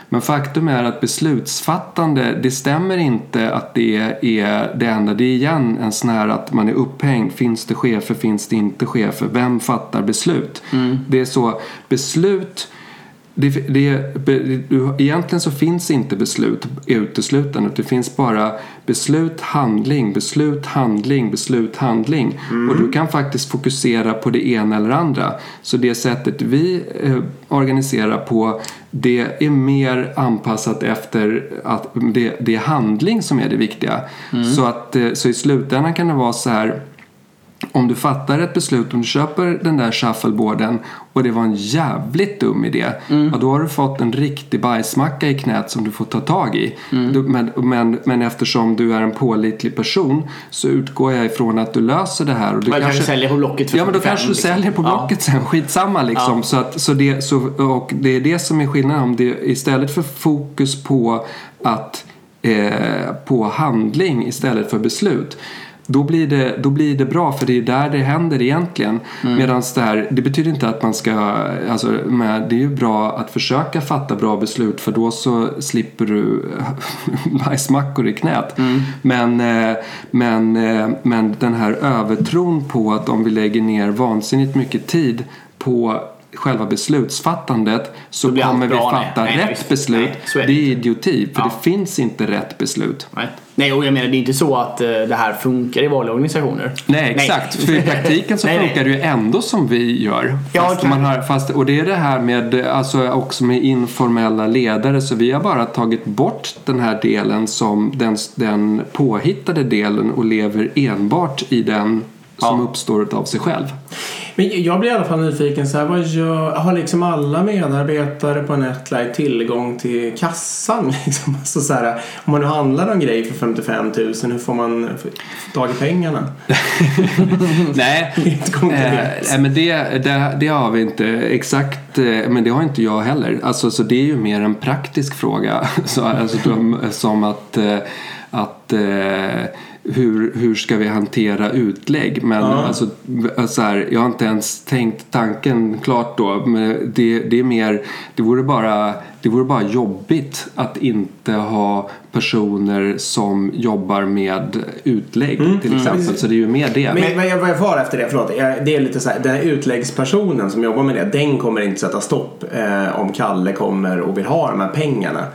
Men faktum är att beslutsfattande, det stämmer inte att det är det enda. Det är igen en sån här att man är upphängd. Finns det chefer, finns det inte chefer? Vem fattar beslut? Mm. Det är så, beslut det, det, egentligen så finns inte beslut uteslutande. Det finns bara beslut, handling, beslut, handling, beslut, handling. Mm. Och du kan faktiskt fokusera på det ena eller andra. Så det sättet vi eh, organiserar på det är mer anpassat efter att det, det är handling som är det viktiga. Mm. Så, att, eh, så i slutändan kan det vara så här om du fattar ett beslut, om du köper den där shuffleboarden och det var en jävligt dum idé. Mm. Ja, då har du fått en riktig bajsmacka i knät som du får ta tag i. Mm. Du, men, men, men eftersom du är en pålitlig person så utgår jag ifrån att du löser det här. Och du Man kanske säljer på Blocket för Ja men då 45, kanske du liksom. säljer på Ja. Blocket sen, skitsamma liksom. Ja. Så att, så det, så, och det är det som är skillnaden. Om det, istället för fokus på, att, eh, på handling istället för beslut. Då blir, det, då blir det bra för det är där det händer egentligen. Mm. Medan det här, det betyder inte att man ska, alltså, men det är ju bra att försöka fatta bra beslut för då så slipper du bajsmackor i knät. Mm. Men, eh, men, eh, men den här övertron på att om vi lägger ner vansinnigt mycket tid på själva beslutsfattandet så kommer vi. Nej, fatta nej, rätt visst. beslut. Nej, det är idioti för Ja. det finns inte rätt beslut. Nej. Nej, och jag menar det är inte så att eh, det här funkar i vanliga organisationer. Nej, exakt. För i praktiken så Nej, nej. funkar det ju ändå som vi gör. Ja, Fast kan- man har, fast, och det är det här med, alltså också med informella ledare. Så vi har bara tagit bort den här delen som den, den påhittade delen och lever enbart i den som Ja. uppstår av sig själv. Men jag blir i alla fall nyfiken. Så här, vad gör, har liksom alla medarbetare på Netlight tillgång till kassan? Liksom? Alltså så här, om man nu handlar en grej för 55 000, hur får man tag i pengarna? Nej. Eh, men det, det, det har vi inte exakt, eh, men det har inte jag heller. Alltså, så det är ju mer en praktisk fråga. Så, alltså, de, som att, eh, att eh, hur, hur ska vi hantera utlägg? Men Ja. alltså, så här, jag har inte ens tänkt tanken klart då. Men det, det är mer, det vore, bara, det vore bara jobbigt att inte ha personer som jobbar med utlägg till exempel. Så det är ju mer det. Men vad jag, var efter det, förlåt. Det är lite så här, den här utläggspersonen som jobbar med det, den kommer inte sätta stopp eh, om Kalle kommer och vill ha de här pengarna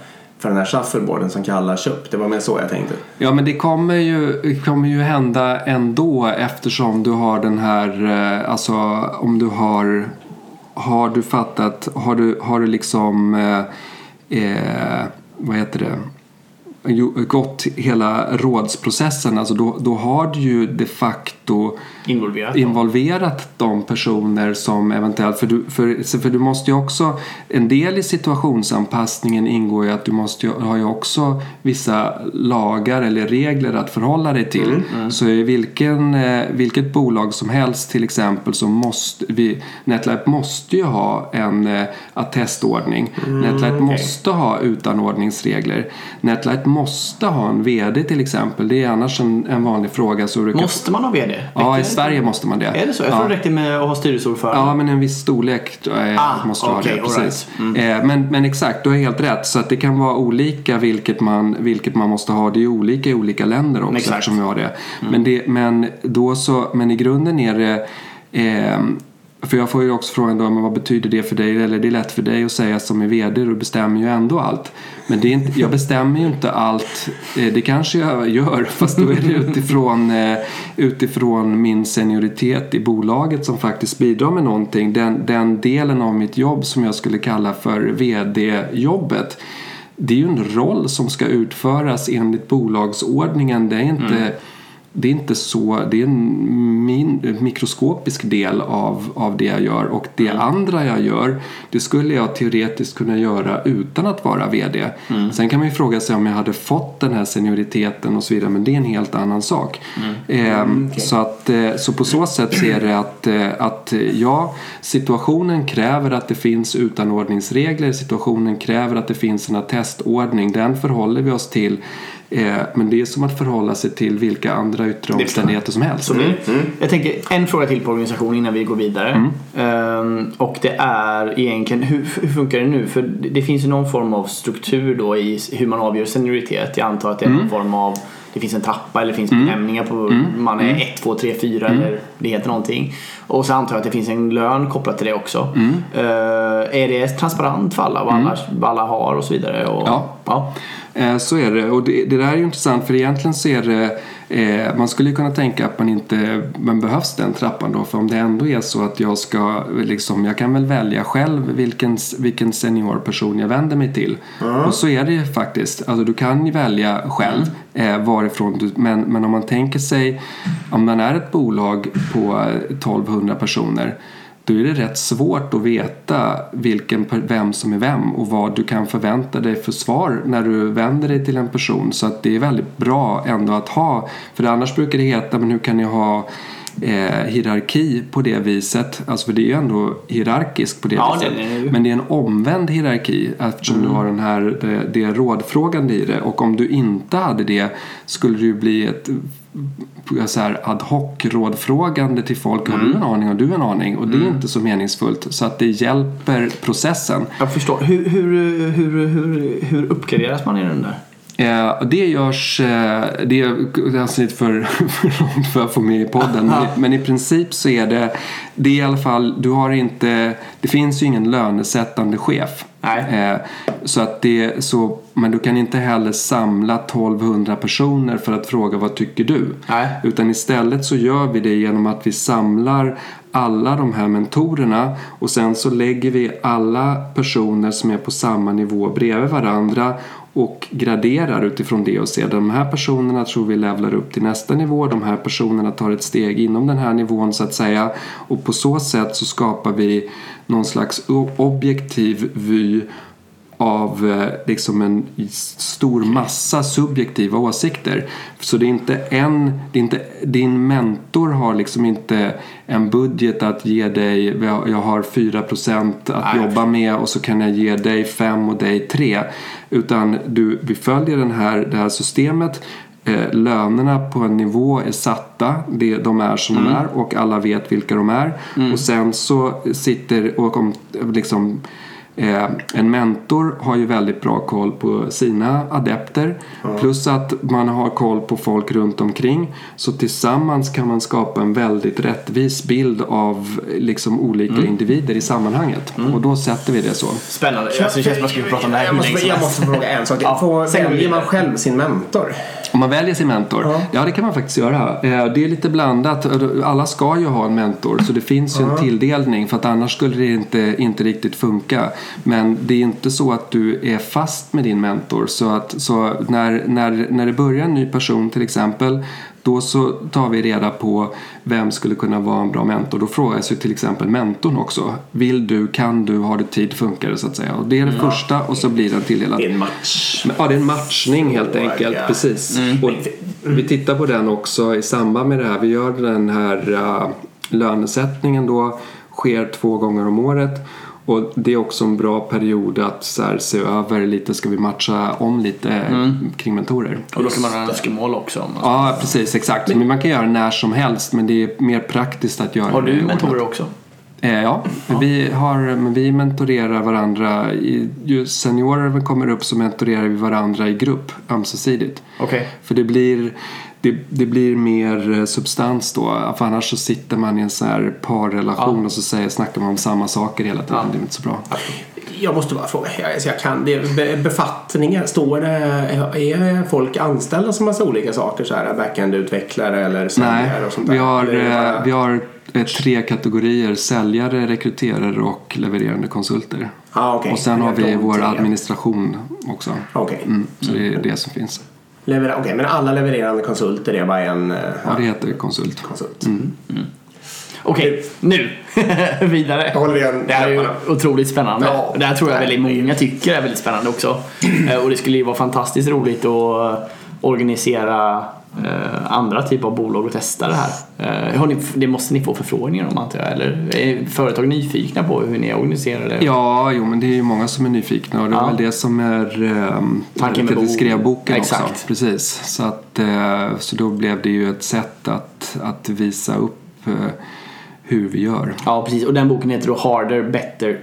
för den här shuffleboarden som Kalle köpt. Det var mer så jag tänkte. Ja men det kommer ju, det kommer ju hända ändå eftersom du har den här, eh, alltså om du har, har du fattat, har du, har du liksom, eh, eh vad heter det, gått hela rådsprocessen, alltså då, då har du ju de facto Involverat. involverat de personer som eventuellt, för du, för, för du måste ju också, en del i situationsanpassningen ingår ju att du måste ju, har ju också vissa lagar eller regler att förhålla dig till. Så i vilken, eh, vilket bolag som helst till exempel så måste vi, NetLife måste ju ha en eh, attestordning. NetLife måste ha utanordningsregler. NetLife måste ha en VD till exempel. Det är annars en, en vanlig fråga. Så du kan, Måste man ha VD? Ja, i Sverige måste man det. Är det så? Jag ja. tror det räckte med att ha styrelseordförande. Ja, men en viss storlek eh, Ah, måste du ha det. Precis. right. Eh, men, men exakt, du har helt rätt. Så att det kan vara olika vilket man, vilket man måste ha. Det är olika i olika länder också Exakt. eftersom vi har det. Men, det men, då så, men i grunden är det eh, för jag får ju också frågan då, men vad betyder det för dig? Eller det är lätt för dig att säga som är VD, du bestämmer ju ändå allt. Men det är inte, jag bestämmer ju inte allt. Eh, det kanske jag gör, fast då är det utifrån, eh, utifrån min senioritet i bolaget som faktiskt bidrar med någonting. Den, den delen av mitt jobb som jag skulle kalla för VD-jobbet. Det är ju en roll som ska utföras enligt bolagsordningen. Det är inte mm det är inte så, det är en min, mikroskopisk del av, av det jag gör. Och det andra jag gör det skulle jag teoretiskt kunna göra utan att vara VD. Sen kan man ju fråga sig om jag hade fått den här senioriteten och så vidare men det är en helt annan sak. Ehm, så, att, eh, så på så sätt ser det att, eh, att eh, ja, situationen kräver att det finns utanordningsregler, situationen kräver att det finns en attestordning, den förhåller vi oss till Eh, Men det är som att förhålla sig till vilka andra yttre omständigheter som helst. Absolut. Jag tänker en fråga till på organisation innan vi går vidare. Ehm, och det är egentligen hur, hur funkar det nu? För det, finns ju någon form av struktur då i hur man avgör senioritet. Jag antar att det är någon form av det finns en trappa eller det finns benämningar på man är 1, 2, 3, 4 eller det heter någonting. Och så antar jag att det finns en lön kopplat till det också. Eh, är det transparent för alla vad, alla vad alla har och så vidare? Och, Ja. ja. Eh, så är det. Och det, det där är ju intressant för egentligen så är det eh, man skulle ju kunna tänka att man inte men behövs den trappan då för om det ändå är så att jag ska liksom, jag kan väl välja själv vilken, vilken senior person jag vänder mig till. Och så är det ju faktiskt. Alltså du kan ju välja själv eh, varifrån du, men, men om man tänker sig om man är ett bolag på 1200 personer då är det rätt svårt att veta vilken, vem som är vem och vad du kan förvänta dig för svar när du vänder dig till en person. Så att det är väldigt bra ändå att ha. För annars brukar det heta, men hur kan ni ha eh, hierarki på det viset? Alltså för det är ju ändå hierarkiskt på det Ja, viset. det det. Men det är en omvänd hierarki eftersom du har den här, det, det rådfrågande i det. Och om du inte hade det skulle ju bli ett så här ad hoc rådfrågande till folk. Har du en aning? Har du en aning? Och det är inte så meningsfullt. Så att det hjälper processen. Jag förstår. Hur, hur, hur, hur, hur uppgraderas man i den där? Eh, det görs, eh, det är alltså lite för, för långt för att få med i podden. Men, men i princip så är det, det är i alla fall, du har inte, det finns ju ingen lönesättande chef. Nej. Eh, så att det, så, men du kan inte heller samla 1200 personer för att fråga vad tycker du? Nej. Utan istället så gör vi det genom att vi samlar alla de här mentorerna och sen så lägger vi alla personer som är på samma nivå bredvid varandra och graderar utifrån det och ser de här personerna tror vi levlar upp till nästa nivå, de här personerna tar ett steg inom den här nivån så att säga. Och på så sätt så skapar vi någon slags objektiv vy av eh, liksom en stor massa subjektiva åsikter. Så det är inte en, det är inte, din mentor har liksom inte en budget att ge dig, jag har 4% att Nej. jobba med och så kan jag ge dig 5 och dig 3. Utan du, vi följer den här, det här systemet Eh, lönerna på en nivå är satta, det, de är som de är och alla vet vilka de är. Och sen så sitter, och om liksom en mentor har ju väldigt bra koll på sina adepter plus att man har koll på folk runt omkring. Så tillsammans kan man skapa en väldigt rättvis bild av liksom olika individer i sammanhanget. Och då sätter vi det så. Spännande. Alltså, det känns som att man skulle prata om det här jag måste, jag måste fråga en sak. Ja, väljer man själv sin mentor? Om man väljer sin mentor? Ja. det kan man faktiskt göra. Eh, Det är lite blandat. Alla ska ju ha en mentor så det finns ju en tilldelning för att annars skulle det inte, inte riktigt funka. Men det är inte så att du är fast med din mentor. Så, att, så när, när, när det börjar en ny person till exempel då så tar vi reda på vem skulle kunna vara en bra mentor. Då frågas ju till exempel mentorn också. Vill du, kan du, har du tid, funkar det så att säga. Och det är det första och så blir den tilldelad. Det är en match. Ja, det är en matchning helt Oh, enkelt. ja. Precis. Och vi tittar på den också i samband med det här. Vi gör den här uh, lönesättningen då. Sker två gånger om året. Och det är också en bra period att så här, se över lite. Ska vi matcha om lite kring mentorer? Och då kan man ha önskemål också. Om Ja, precis. Exakt. Men man kan göra när som helst. Men det är mer praktiskt att göra Har du mentorer ordnat. också? Eh, ja, Vi, har, vi mentorerar varandra. I, ju seniorer kommer upp så mentorerar vi varandra i grupp ömsesidigt. Okej. För det blir, det, det blir mer eh, substans då. För annars så sitter man i en sån här parrelation och så säger, snackar man om samma saker hela tiden. Det är inte så bra. Jag måste bara fråga. Jag, alltså jag kan, det, är be- befattningar, står det, är folk anställda som massa olika saker? Så här, backend-utvecklare eller säljare och sånt där? vi har, bara- eh, vi har eh, tre kategorier. Säljare, rekryterare och levererande konsulter. Ah, okej. Och sen har vi vår administration också. Okej. Mm, så det är det som finns. Lever- Okej, men alla levererande konsulter är bara en eh, Ja, det heter konsult. konsult? Okej, nu vidare. Håller vi igen Det här är ju läpparna. otroligt spännande. Ja. det här tror jag väldigt många tycker är väldigt spännande också. Eh, Och det skulle ju vara fantastiskt roligt att eh, organisera eh, andra typer av bolag och testa det här. Eh, Har ni, det måste ni få förfrågningar om antar jag? Eller är företag nyfikna på hur ni organiserar det? Ja, jo, men det är ju många som är nyfikna och det är Ja. väl det som är um, Tanken med bok. skrev boken Exakt. också. Precis. Så, att, eh, så då blev det ju ett sätt att, att visa upp eh, hur vi gör. Ja, precis. Och den boken heter då Harder, Better,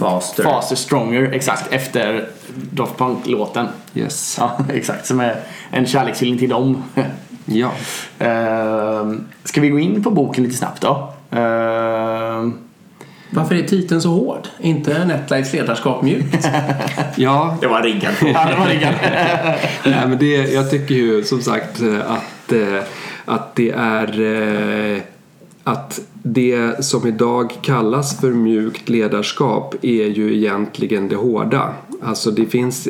Faster. Faster Stronger. Exakt, efter Daft Punk-låten. Yes. Ja, exakt. Som är en kärlekshyllning till dem. Ja. Ehm, ska vi gå in på boken lite snabbt då? Ehm, Varför är titeln så hård? inte Netlights ledarskap mjukt? ja. Det var riggat. ja, det var riggat. Nej, men det, jag tycker ju som sagt att, eh, att det är eh, att det som idag kallas för mjukt ledarskap är ju egentligen det hårda. Alltså det finns,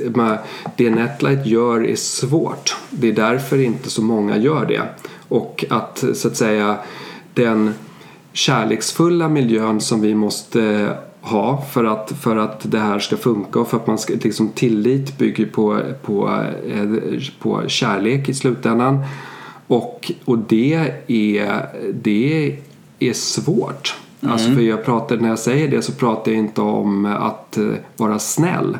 det Netlight gör är svårt. Det är därför inte så många gör det. Och att så att säga den kärleksfulla miljön som vi måste ha för att, för att det här ska funka och för att man ska, liksom tillit bygger på, på, eh, på kärlek i slutändan. Och, och det, är, det är svårt. Mm. Alltså för jag pratar, när jag säger det så pratar jag inte om att eh, vara snäll.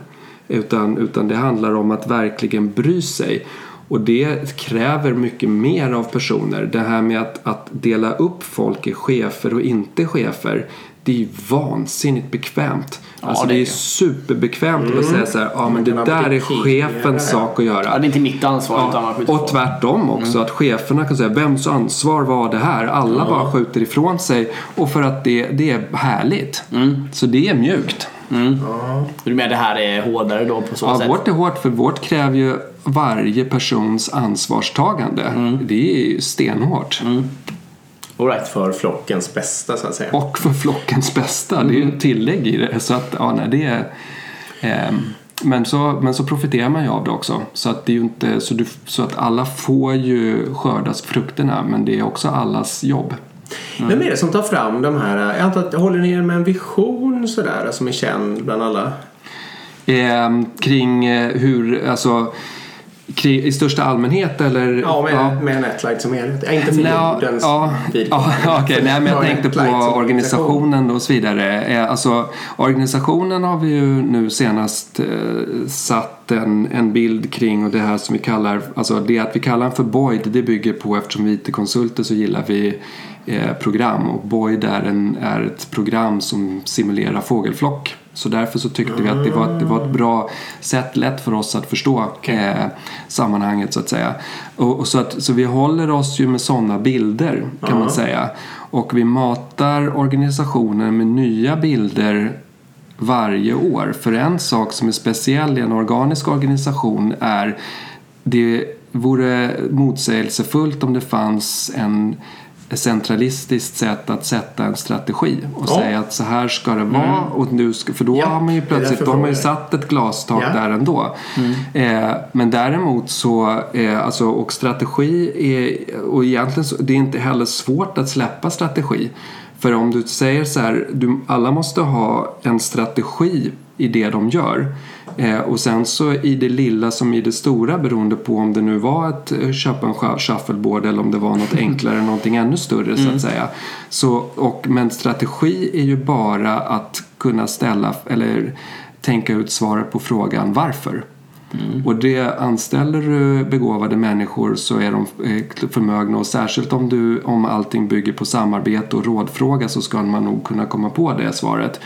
Utan, utan det handlar om att verkligen bry sig. Och det kräver mycket mer av personer. Det här med att, att dela upp folk i chefer och inte chefer. Det är ju vansinnigt bekvämt. Ja, alltså det, är, är superbekvämt mm. att säga så här, ja men det där är chefens sak att göra. Ja, det är inte mitt ansvar ja, utan man skjuter Och tvärtom också, mm. att cheferna kan säga, vems ansvar var det här? Alla mm. bara skjuter ifrån sig och för att det, det är härligt. Mm. Så det är mjukt. Mm. Ja. Du menar det här är hårdare då på så ja, sätt? Ja, vårt är hårt för vårt kräver ju varje persons ansvarstagande. Mm. Det är ju stenhårt. Mm. All right. För flockens bästa så att säga. Och för flockens bästa. Det är ju ett tillägg i det. Så att, ja, nej, det är... Eh, men så, men så profiterar man ju av det också. Så att, det är inte, så, du, så att alla får ju skördas frukterna men det är också allas jobb. Mm. Vem är det som tar fram de här? Jag antar att håller ni er med en vision sådär som är känd bland alla? Eh, kring hur, alltså i största allmänhet eller? Ja, med, ja. med Netlight som helhet. Ja, inte för no, jordens ja, ja, okay. Nej, men jag tänkte på organisationen och så vidare. Eh, alltså, organisationen har vi ju nu senast eh, satt en, en bild kring och det här som vi kallar, alltså det att vi kallar den för Boyd det bygger på eftersom vi IT-konsulter så gillar vi program och Boyd är, en, är ett program som simulerar fågelflock. Så därför så tyckte vi att det var, det var ett bra sätt, lätt för oss att förstå okay. eh, sammanhanget så att säga. Och, och, så, att, så vi håller oss ju med sådana bilder kan uh man säga. Och vi matar organisationen med nya bilder varje år. För en sak som är speciell i en organisk organisation är det vore motsägelsefullt om det fanns en centralistiskt sätt att sätta en strategi och ja. säga att så här ska det vara. Mm. Och nu ska, för då ja, har man ju plötsligt då har man ju satt ett glastak ja. där ändå. Mm. Eh, men däremot så, eh, alltså, och strategi är, och egentligen så, det är inte heller svårt att släppa strategi. För om du säger så här, du, alla måste ha en strategi i det de gör. Eh, och sen så i det lilla som i det stora beroende på om det nu var att eh, köpa en shuffleboard eller om det var något enklare, någonting ännu större mm. så att mm. säga. Så, och, men strategi är ju bara att kunna ställa eller tänka ut svaret på frågan varför. Mm. Och det anställer du begåvade människor så är de eh, förmögna och särskilt om, du, om allting bygger på samarbete och rådfråga så ska man nog kunna komma på det svaret.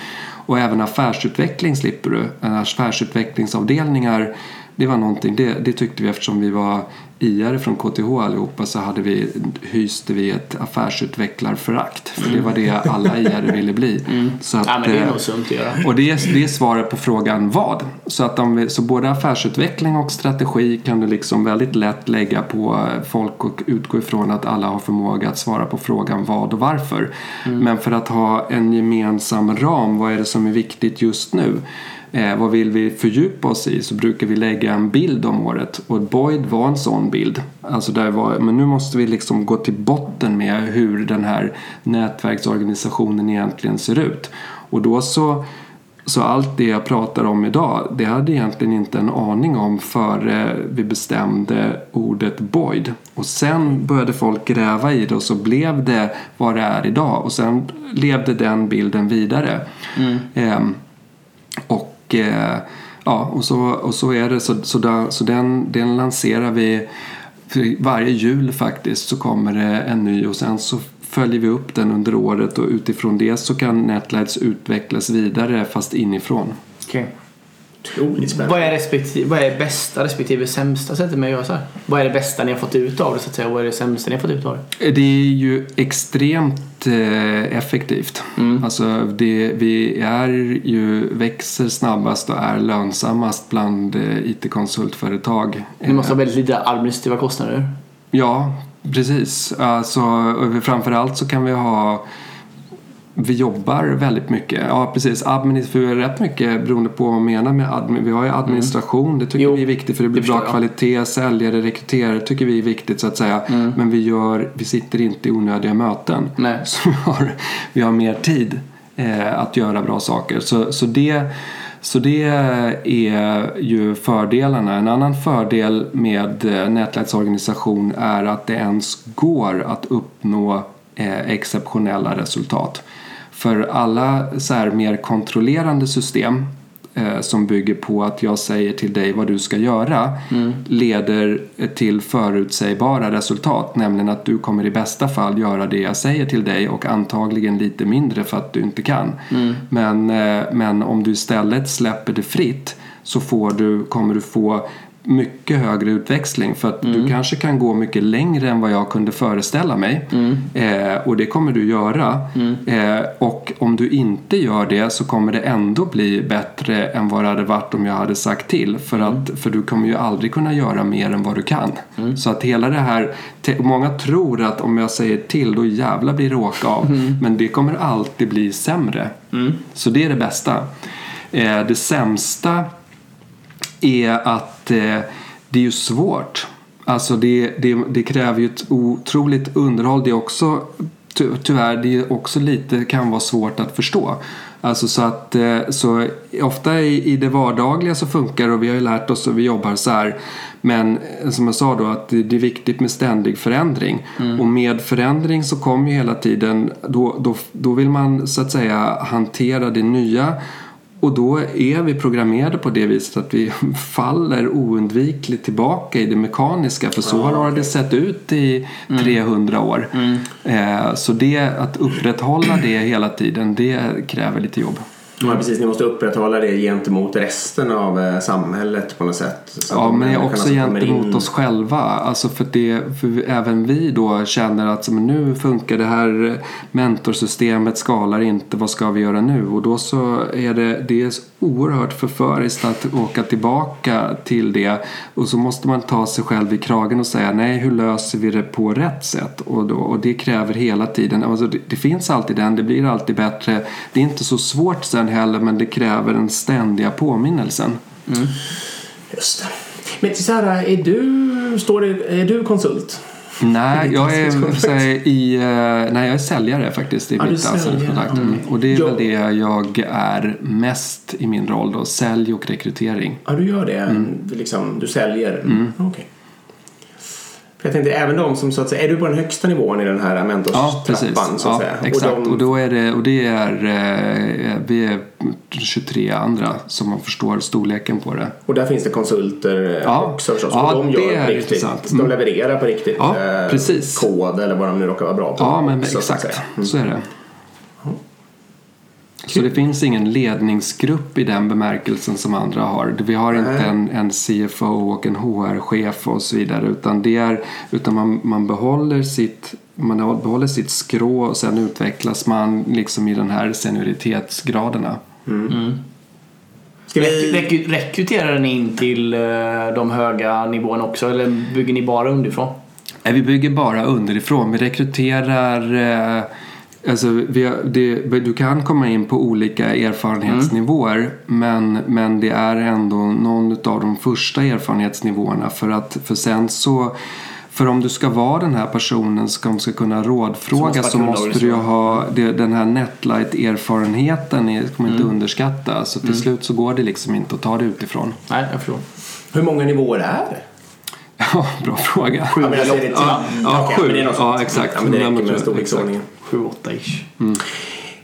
Och även affärsutveckling slipper du. Affärsutvecklingsavdelningar det var någonting, det, det tyckte vi eftersom vi var IR från KTH allihopa så hade vi, hyste vi ett affärsutvecklarförakt. För det var det alla IR ville bli. Mm. Så att, ja, men det är nog sunt att göra. Och det, är, det är svaret på frågan vad. Så, att om vi, så både affärsutveckling och strategi kan du liksom väldigt lätt lägga på folk och utgå ifrån att alla har förmåga att svara på frågan vad och varför. Mm. Men för att ha en gemensam ram, vad är det som är viktigt just nu? Eh, vad vill vi fördjupa oss i så brukar vi lägga en bild om året och Boyd var en sån bild. Alltså där var, men nu måste vi liksom gå till botten med hur den här nätverksorganisationen egentligen ser ut. Och då så så allt det jag pratar om idag, det hade jag egentligen inte en aning om före vi bestämde ordet Boyd. Och sen började folk gräva i det och så blev det vad det är idag. Och sen levde den bilden vidare. Mm. Ehm, och eh, ja, och så, och så är det. Så, så, där, så den, den lanserar vi varje jul faktiskt så kommer det en ny och sen så följer vi upp den under året och utifrån det så kan Netlights utvecklas vidare fast inifrån. Okay. Otroligt spännande. Vad är, respektive, vad är bästa respektive sämsta sättet med att göra så här? Vad är det bästa ni har fått ut av det så att säga? Vad är det sämsta ni har fått ut av det? Det är ju extremt eh, effektivt. Mm. Alltså det, vi är ju, växer snabbast och är lönsammast bland eh, IT-konsultföretag. Ni måste ha väldigt lite administrativa kostnader. Ja, precis. Alltså, framförallt så kan vi ha vi jobbar väldigt mycket. Ja, precis. Administration, rätt mycket beroende på vad man menar med admin. Vi har ju administration, det tycker Jo, vi är viktigt för det blir det bra jag. kvalitet. Säljare, rekryterare tycker vi är viktigt så att säga. Men vi, gör, vi sitter inte i onödiga möten. Nej. Så vi har, vi har mer tid eh, att göra bra saker. Så, så, det, så det är ju fördelarna. En annan fördel med eh, Nätläts organisation är att det ens går att uppnå eh, exceptionella resultat. För alla så här mer kontrollerande system eh, som bygger på att jag säger till dig vad du ska göra leder till förutsägbara resultat. Nämligen att du kommer i bästa fall göra det jag säger till dig och antagligen lite mindre för att du inte kan. Men, eh, men om du istället släpper det fritt så får du, kommer du få mycket högre utväxling för att du kanske kan gå mycket längre än vad jag kunde föreställa mig. Eh, och det kommer du göra. Eh, och om du inte gör det så kommer det ändå bli bättre än vad det hade varit om jag hade sagt till. För, att, för du kommer ju aldrig kunna göra mer än vad du kan. Så att hela det här, många tror att om jag säger till då jävla blir det åka av. Men det kommer alltid bli sämre. Så det är det bästa. Eh, det sämsta är att eh, det är ju svårt. Alltså det, det, det kräver ju ett otroligt underhåll. Det är också ty, tyvärr det är också lite kan vara svårt att förstå. Alltså så att eh, så ofta i, i det vardagliga så funkar det och vi har ju lärt oss och vi jobbar så här. Men eh, som jag sa då att det, det är viktigt med ständig förändring. Och med förändring så kommer ju hela tiden då, då, då vill man så att säga hantera det nya och då är vi programmerade på det viset att vi faller oundvikligt tillbaka i det mekaniska. För så har det sett ut i 300 år. Eh, så det, att upprätthålla det hela tiden, det kräver lite jobb. Ja, precis. Ni måste upprätthålla det gentemot resten av eh, samhället på något sätt. Ja, men också kommer gentemot in- oss själva. Alltså för, det, för även vi då känner att men nu funkar det här mentorsystemet, skalar inte, vad ska vi göra nu? Och då så är det, det är oerhört förföriskt att åka tillbaka till det. Och så måste man ta sig själv i kragen och säga nej, hur löser vi det på rätt sätt? Och, då, och det kräver hela tiden, alltså det, det finns alltid den, det blir alltid bättre. Det är inte så svårt sen heller, men det kräver den ständiga påminnelsen. Just det. Men här, är du, står det, är du konsult? Nej, jag är, här, i, eh, nej, jag är säljare faktiskt i Ja, mitt anställningskontrakt. mm. Mm. Och det är Jo. väl det jag är mest i min roll då, sälj och rekrytering. Ja, du gör det. Mm. Du, liksom, du säljer. Okej. För jag tänkte även de som så att säga, är du på den högsta nivån i den här Ja, mentorstrappan precis. så att Ja, säga? exakt. Och Och, de, då är det, och det är, eh, vi är 23 andra som man förstår storleken på det. och där finns det konsulter eh, Ja. också förstås. Ja, och de det gör är på riktigt. intressant. De Mm. levererar på riktigt Ja, eh, precis. kod eller vad de nu råkar vara bra på. Ja, men också, så exakt. säga. Mm. Så är det. Så det finns ingen ledningsgrupp i den bemärkelsen som andra har. Vi har inte en, en CFO och en HR-chef och så vidare. Utan, det är, utan man, man, behåller sitt, man behåller sitt skrå och sen utvecklas man liksom i den här senioritetsgraderna. Ska vi... Rek- rekryterar ni in till eh, de höga nivåerna också eller bygger ni bara underifrån? Nej, vi bygger bara underifrån. Vi rekryterar eh, Alltså, vi har, det, du kan komma in på olika erfarenhetsnivåer men, men det är ändå någon av de första erfarenhetsnivåerna för att för sen så för om du ska vara den här personen som ska kunna rådfråga Så så måste du ju ha det, den här netlight-erfarenheten ska man inte underskatta. Så till slut så går det liksom inte att ta det utifrån. Nej, jag förstår. Hur många nivåer är det? Ja, bra fråga. Ja, men jag säger det till... Ja, ja, Okej, sju. men det är något Ja, exakt. Ja, men det räcker med storleksordningen. 7-8 ish. Mm.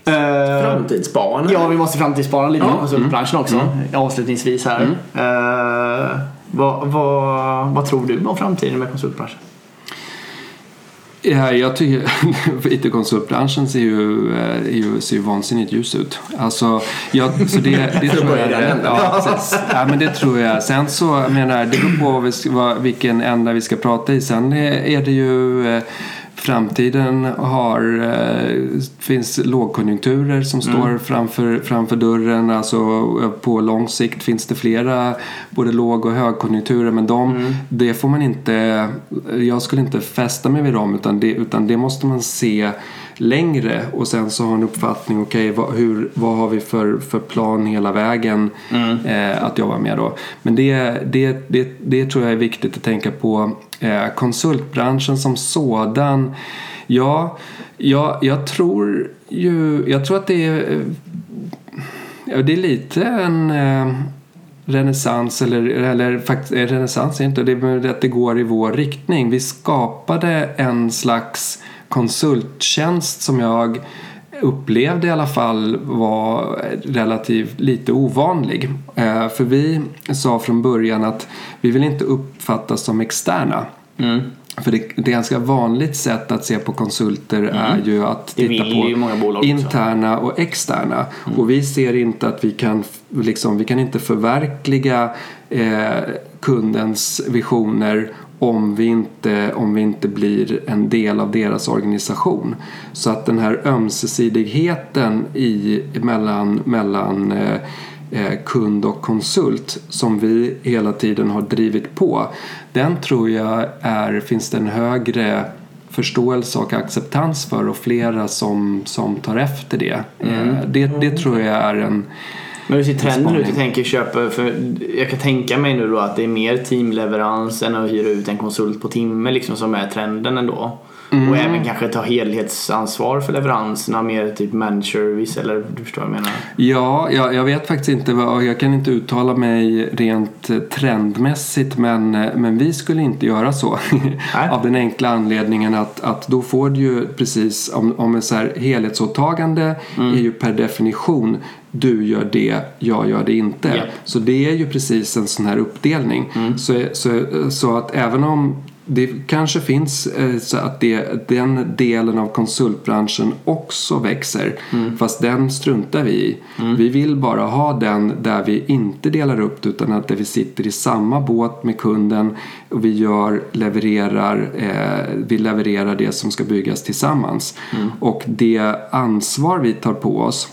Eh, Framtidsbarnen? Ja, vi måste framtidsspana lite Ja. på konsultbranschen också. Avslutningsvis här. Eh, vad, vad, vad tror du om framtiden med konsultbranschen? Ja, jag tycker IT-konsultbranschen ser ju, eh, är ju, ser ju vansinnigt ljus ut. Alltså, jag, så det, det tror jag, ja, precis. ja, men det tror jag. Sen så, jag menar, det beror på vilken ända vi ska prata i. Sen är det ju eh, framtiden har, eh, finns lågkonjunkturer som står mm. framför, framför dörren. Alltså, på lång sikt finns det flera både låg och högkonjunkturer men de, mm. det får man inte, jag skulle inte fästa mig vid dem utan det, utan det måste man se längre och sen så ha en uppfattning, okej okay, vad, hur, vad har vi för, för plan hela vägen mm. eh, att jobba med då. Men det, det, det, det tror jag är viktigt att tänka på. Eh, konsultbranschen som sådan, ja, ja, jag tror ju, jag tror att det är, eh, det är lite en eh, renässans eller, eller faktiskt renässans är inte det är att det går i vår riktning. Vi skapade en slags konsulttjänst som jag upplevde i alla fall var relativt lite ovanlig. Eh, för vi sa från början att vi vill inte uppfattas som externa. Mm. För det, det ganska vanligt sätt att se på konsulter mm. är ju att titta på interna och externa. Mm. Och vi ser inte att vi kan, liksom, vi kan inte förverkliga eh, kundens visioner om vi, inte, om vi inte blir en del av deras organisation. Så att den här ömsesidigheten i, mellan, mellan eh, eh, kund och konsult som vi hela tiden har drivit på den tror jag är, finns det en högre förståelse och acceptans för och flera som, som tar efter det. Mm. Eh, det, det tror jag är en men hur ser trenden ut? Jag tänker köpa, för jag kan tänka mig nu då att det är mer teamleverans än att hyra ut en konsult på timme liksom som är trenden ändå. Mm. Och även kanske ta helhetsansvar för leveranserna, mer typ managed service eller du förstår vad jag menar? Ja, jag, jag vet faktiskt inte, jag kan inte uttala mig rent trendmässigt men, men vi skulle inte göra så. Av den enkla anledningen att, att då får du ju precis, om, om en så här helhetsåtagande mm. är ju per definition du gör det, jag gör det inte. Yep. Så det är ju precis en sån här uppdelning. Mm. Så, så, så att även om det kanske finns eh, så att det, den delen av konsultbranschen också växer mm. fast den struntar vi i. Mm. Vi vill bara ha den där vi inte delar upp det utan att där vi sitter i samma båt med kunden och vi gör, levererar, eh, vi levererar det som ska byggas tillsammans. Mm. Och det ansvar vi tar på oss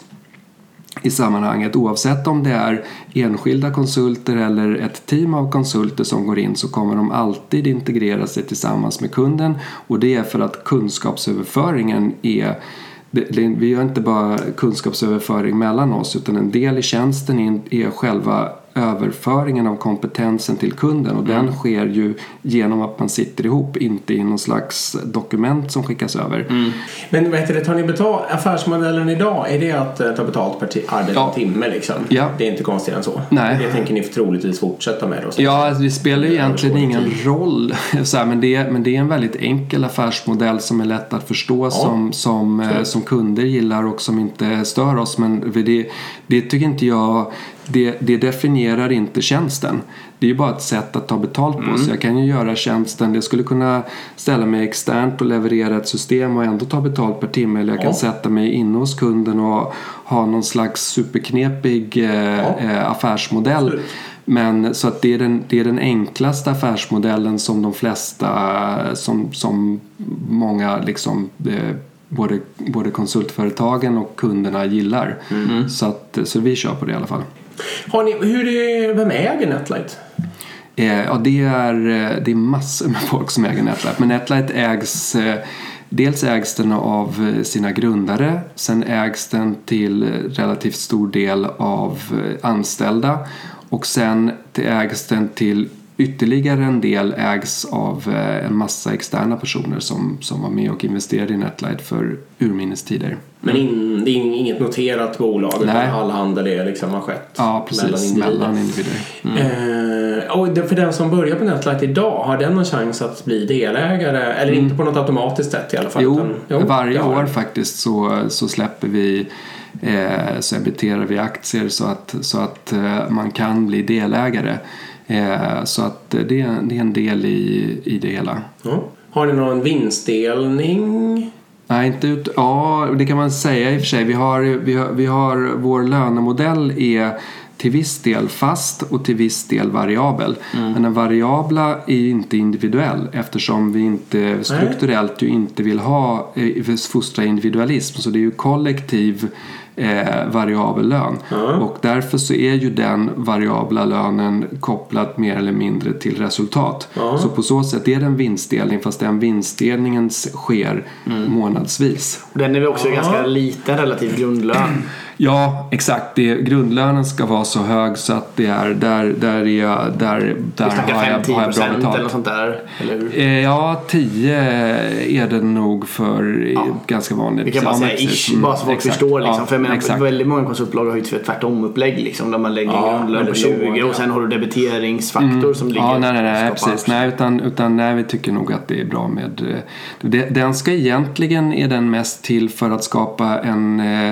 i sammanhanget. Oavsett om det är enskilda konsulter eller ett team av konsulter som går in så kommer de alltid integrera sig tillsammans med kunden och det är för att kunskapsöverföringen är vi gör inte bara kunskapsöverföring mellan oss utan en del i tjänsten är själva överföringen av kompetensen till kunden och mm. den sker ju genom att man sitter ihop, inte i någon slags dokument som skickas över. Mm. Men vad heter det, tar ni betalt, affärsmodellen idag, är det att uh, ta betalt per arbete ja. timme liksom? Ja. Det är inte konstigare än så? Nej. Det tänker ni troligtvis fortsätta med då? Ja, alltså, det spelar ju egentligen ingen roll, så här, men, det, men det är en väldigt enkel affärsmodell som är lätt att förstå ja. som, som, uh, som kunder gillar och som inte stör oss men det, det tycker inte jag det, det, definierar inte tjänsten. Det är ju bara ett sätt att ta betalt på. Mm. Så jag kan ju göra tjänsten, jag skulle kunna ställa mig externt och leverera ett system och ändå ta betalt per timme. Eller jag kan ja. sätta mig inne hos kunden och ha någon slags superknepig eh, ja. eh, affärsmodell. Absolut. Men så att det är, den, det är den enklaste affärsmodellen som de flesta, som, som många liksom eh, både, både konsultföretagen och kunderna gillar. Mm. Så, att, så vi kör på det i alla fall. Har ni, hur är, vem äger Netlight? Eh, ja, det är, eh, det är massor med folk som äger Netlight. Men Netlight ägs eh, Dels ägs den av eh, sina grundare, sen ägs den till eh, relativt stor del av anställda och sen ägs den till Ytterligare en del ägs av eh, en massa externa personer som, som var med och investerade i Netlight för urminnes tider. Men in, det är inget noterat bolag Nej. utan all handel är liksom har skett ja, precis, mellan individer. Mellan individer. Mm. Eh, och för den som börjar på Netlight idag, har den någon chans att bli delägare? Eller mm. inte på något automatiskt sätt i alla fall? Jo, utan, jo varje år faktiskt så, så släpper vi eh, så emitterar vi aktier så att, så att eh, man kan bli delägare. Eh, så att det, det är en del i, i det hela. Ja. Har ni någon vinstdelning? Nej, inte ut... Ja, det kan man säga i och för sig. Vi har, vi har, vi har vår lönemodell är till viss del fast och till viss del variabel. Mm. Men den variabla är inte individuell eftersom vi inte strukturellt ju inte vill ha eh, fostra individualism. Så det är ju kollektiv eh, variabel lön. Och därför så är ju den variabla lönen kopplad mer eller mindre till resultat. Så på så sätt är det en vinstdelning fast den vinstdelningen sker Mm. månadsvis. Den är väl också ganska liten relativ grundlön. Ja, exakt. Det, grundlönen ska vara så hög så att det är där, där, är jag, där, där har, jag, 5-10 har jag bra procent eller något betalt. sånt där. Eller hur? Eh, Ja, 10 är det nog för Ja. ganska vanligt. Vi kan bara säga ish, Mm, bara så folk exakt. förstår. Liksom. Ja, för jag menar, exakt. väldigt många konsultbolag har ju tvärtom-upplägg. Liksom, där man lägger Ja, grundlön på väldigt 20 låga. och sen har du debiteringsfaktor som ligger Mm. Ja, nej, nej, nej precis. Nej, utan, utan nej, vi tycker nog att det är bra med... eh, det- Den ska egentligen, är den mest till för att skapa en... eh,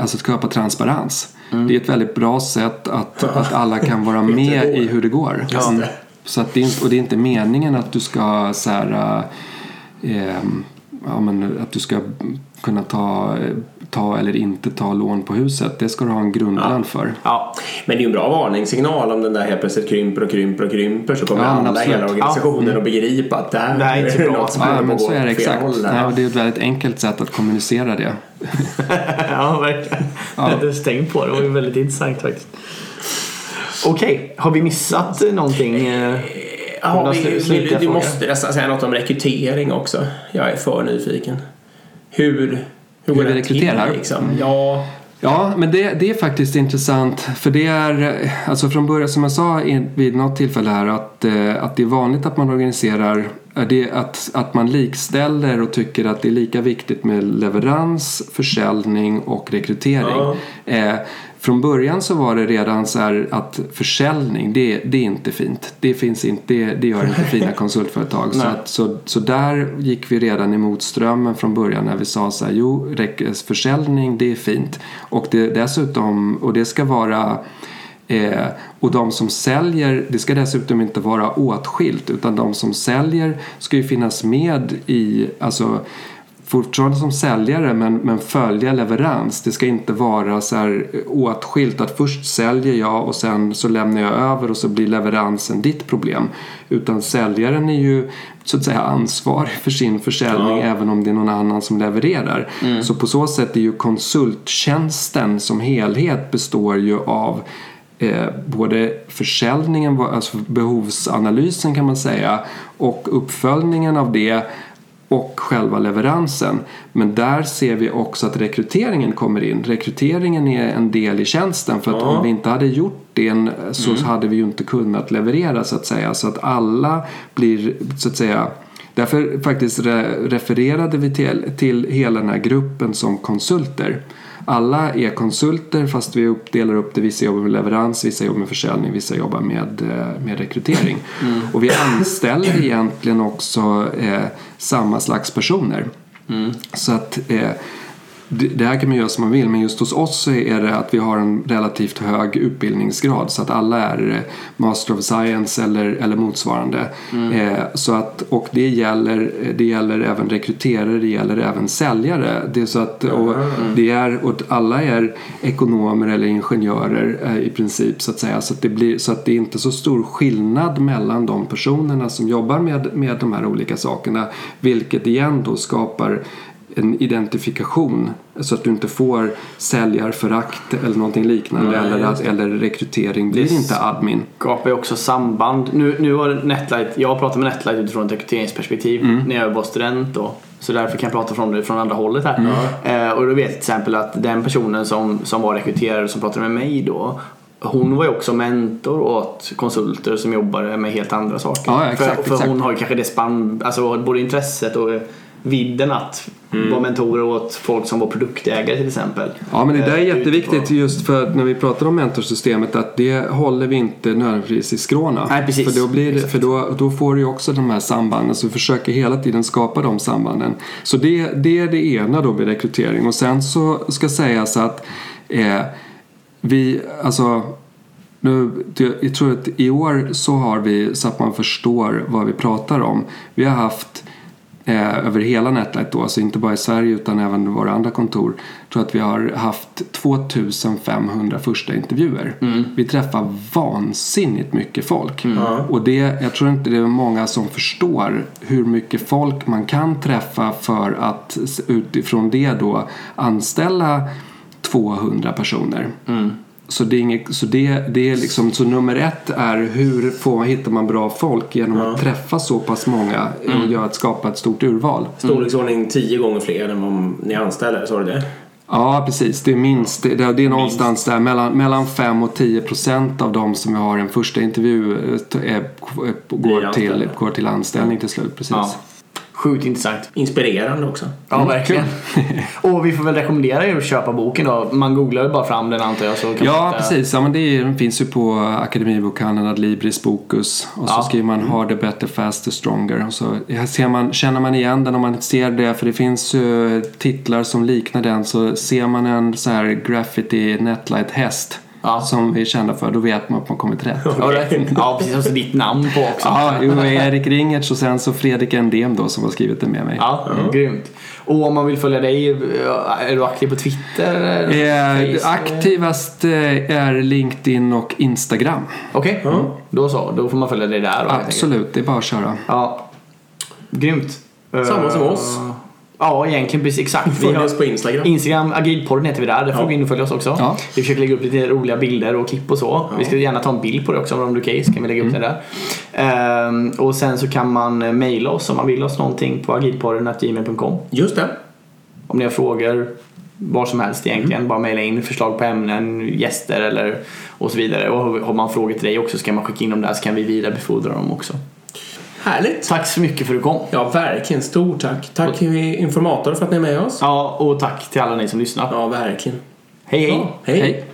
Alltså skapa transparens. Mm. Det är ett väldigt bra sätt att, att alla kan vara med i hur det går. Just Mm. Så att det är och det är inte meningen att du ska så här, eh, ja, men att du ska kunna ta, ta eller inte ta lån på huset. Det ska du ha en grundlön för. Ja, Men det är ju en bra varningssignal om den där helt plötsligt krymper och krymper och krymper så kommer Ja, alla i hela absolut. organisationen att begripa att det här Det här är inte bra. något som Ja, men att så är det exakt. håll. Nej, och det är ett väldigt enkelt sätt att kommunicera det. ja verkligen. Jag hade inte tänkt på det. Det var ju väldigt intressant faktiskt. Okej, har vi missat någonting? eh? Ja, vi, vi, du måste nästan säga något om rekrytering också. Jag är för nyfiken. Hur, hur går vi rekryterar? till liksom? Ja, Ja, men det, det är faktiskt intressant. För det är, eh, alltså från början, som jag sa vid något tillfälle här, att, eh, att det är vanligt att man organiserar, är det att, att man likställer och tycker att det är lika viktigt med leverans, försäljning och rekrytering. Eh, från början så var det redan så här att försäljning, det, det är inte fint. Det, finns inte, det, det gör inte fina konsultföretag. så, att, så, så där gick vi redan emot strömmen från början när vi sa så här, jo, försäljning det är fint. Och det, dessutom, och det ska vara Eh, och de som säljer, det ska dessutom inte vara åtskilt utan de som säljer ska ju finnas med i, alltså fortfarande som säljare men, men följa leverans. Det ska inte vara så här åtskilt att först säljer jag och sen så lämnar jag över och så blir leveransen ditt problem. Utan säljaren är ju så att säga ansvarig för sin försäljning även om det är någon annan som levererar. Så på så sätt är ju konsulttjänsten som helhet består ju av eh, både försäljningen, alltså behovsanalysen kan man säga och uppföljningen av det och själva leveransen. Men där ser vi också att rekryteringen kommer in. Rekryteringen är en del i tjänsten för att om vi inte hade gjort det så hade vi ju inte kunnat leverera så att säga. Så att alla blir så att säga Därför faktiskt re- refererade vi till, till hela den här gruppen som konsulter. Alla är konsulter fast vi uppdelar upp det. Vissa jobbar med leverans, vissa jobbar med försäljning, vissa jobbar med, eh, med rekrytering. Och vi anställer egentligen också eh, samma slags personer. Så att eh, det här kan man göra som man vill men just hos oss så är det att vi har en relativt hög utbildningsgrad så att alla är eh, Master of Science eller, eller motsvarande. Eh, så att, och det gäller, det gäller även rekryterare, det gäller även säljare. Det är så att, och det är, och alla är ekonomer eller ingenjörer eh, i princip så att säga. Så att, det blir, så att det är inte så stor skillnad mellan de personerna som jobbar med, med de här olika sakerna. Vilket igen då skapar en identifikation så att du inte får säljarförakt eller någonting liknande Nej, eller, att, det. eller rekrytering blir Det- inte admin. skapar ju också samband. Nu, nu har Netlight, jag pratar med Netlight utifrån ett rekryteringsperspektiv Mm. när jag var student då. Så därför kan jag prata från det från andra hållet här. Mm. Eh, och då vet jag till exempel att den personen som, som var rekryterare som pratade med mig då hon var ju också mentor åt konsulter som jobbade med helt andra saker. Ja, exakt, för, för exakt. hon har ju kanske det spann, alltså både intresset och vidden att Mm. vara mentorer åt folk som var produktägare till exempel. Ja men det där är Eh, jätteviktigt just för att när vi pratar om mentorsystemet att det håller vi inte nödvändigtvis i skråna. Nej, precis. För, då, blir Exakt. för då, då får du ju också de här sambanden så vi försöker hela tiden skapa de sambanden. Så det, det är det ena då med rekrytering och sen så ska sägas att eh, vi, alltså nu, jag tror att i år så har vi så att man förstår vad vi pratar om. Vi har haft eh, över hela Netlight då, alltså inte bara i Sverige utan även våra andra kontor. Tror att vi har haft 2500 första intervjuer. Mm. Vi träffar vansinnigt mycket folk. Mm. Och det, jag tror inte det är många som förstår hur mycket folk man kan träffa för att utifrån det då anställa 200 personer. Mm. Så, det är inget, så, det, det är liksom, så nummer ett är hur får, hittar man bra folk genom att träffa så pass många och göra, att skapa ett stort urval. Storleksordning tio gånger fler än vad ni anställer, sa du det? Ja, precis. Det är minst. Det, det är någonstans där mellan, mellan 5 och 10 procent av de som vi har en första intervju eh, är, går, till, går till anställning till slut. Precis. Ja. Sjukt intressant. Inspirerande också. Ja, verkligen. och vi får väl rekommendera er att köpa boken då. Man googlar ju bara fram den antar jag. Så kan Ja, hitta- precis. Ja, men det är, den finns ju på Akademibokhandeln, Adlibris Bokus. Och så Ja. skriver man Harder, Better, Faster, Stronger. Och så ser man, känner man igen den om man ser det. För det finns ju titlar som liknar den. Så ser man en så här graffiti netlight häst. Ja. Som vi är kända för. Då vet man att man kommit rätt. Ja, det- ja, precis. Och så ditt namn på också. Ja, jo, Erik Ringertz och sen så Fredrik Endem då som har skrivit det med mig. Ja, grymt. Och om man vill följa dig, är du aktiv på Twitter? Eh, aktivast eh, är LinkedIn och Instagram. Okej, då så. Då får man följa dig där. då. Absolut, det är bara att köra. Ja. Grymt. Samma som Eh, oss. Ja, egentligen precis exakt. Vi Följ oss på Instagram. Instagram, Agilpodden heter vi där. Där får Ja. gå in och följa oss också. Ja. Vi försöker lägga upp lite roliga bilder och klipp och så. Vi ska gärna ta en bild på det också om det är okej. Så kan vi lägga upp det där. Ehm, och sen så kan man mejla oss om man vill oss någonting på agilpodden.gmail.com. Just det. Om ni har frågor, vad som helst egentligen. Bara mejla in förslag på ämnen, gäster eller och så vidare. Och har man frågor till dig också så kan man skicka in dem där så kan vi vidarebefordra dem också. Härligt. Tack så mycket för att du kom. Ja, verkligen. Stort tack. Tack informator för att ni är med oss. Ja, och tack till alla ni som lyssnar. Ja, verkligen. Hej hej! Ja, hej. Hej.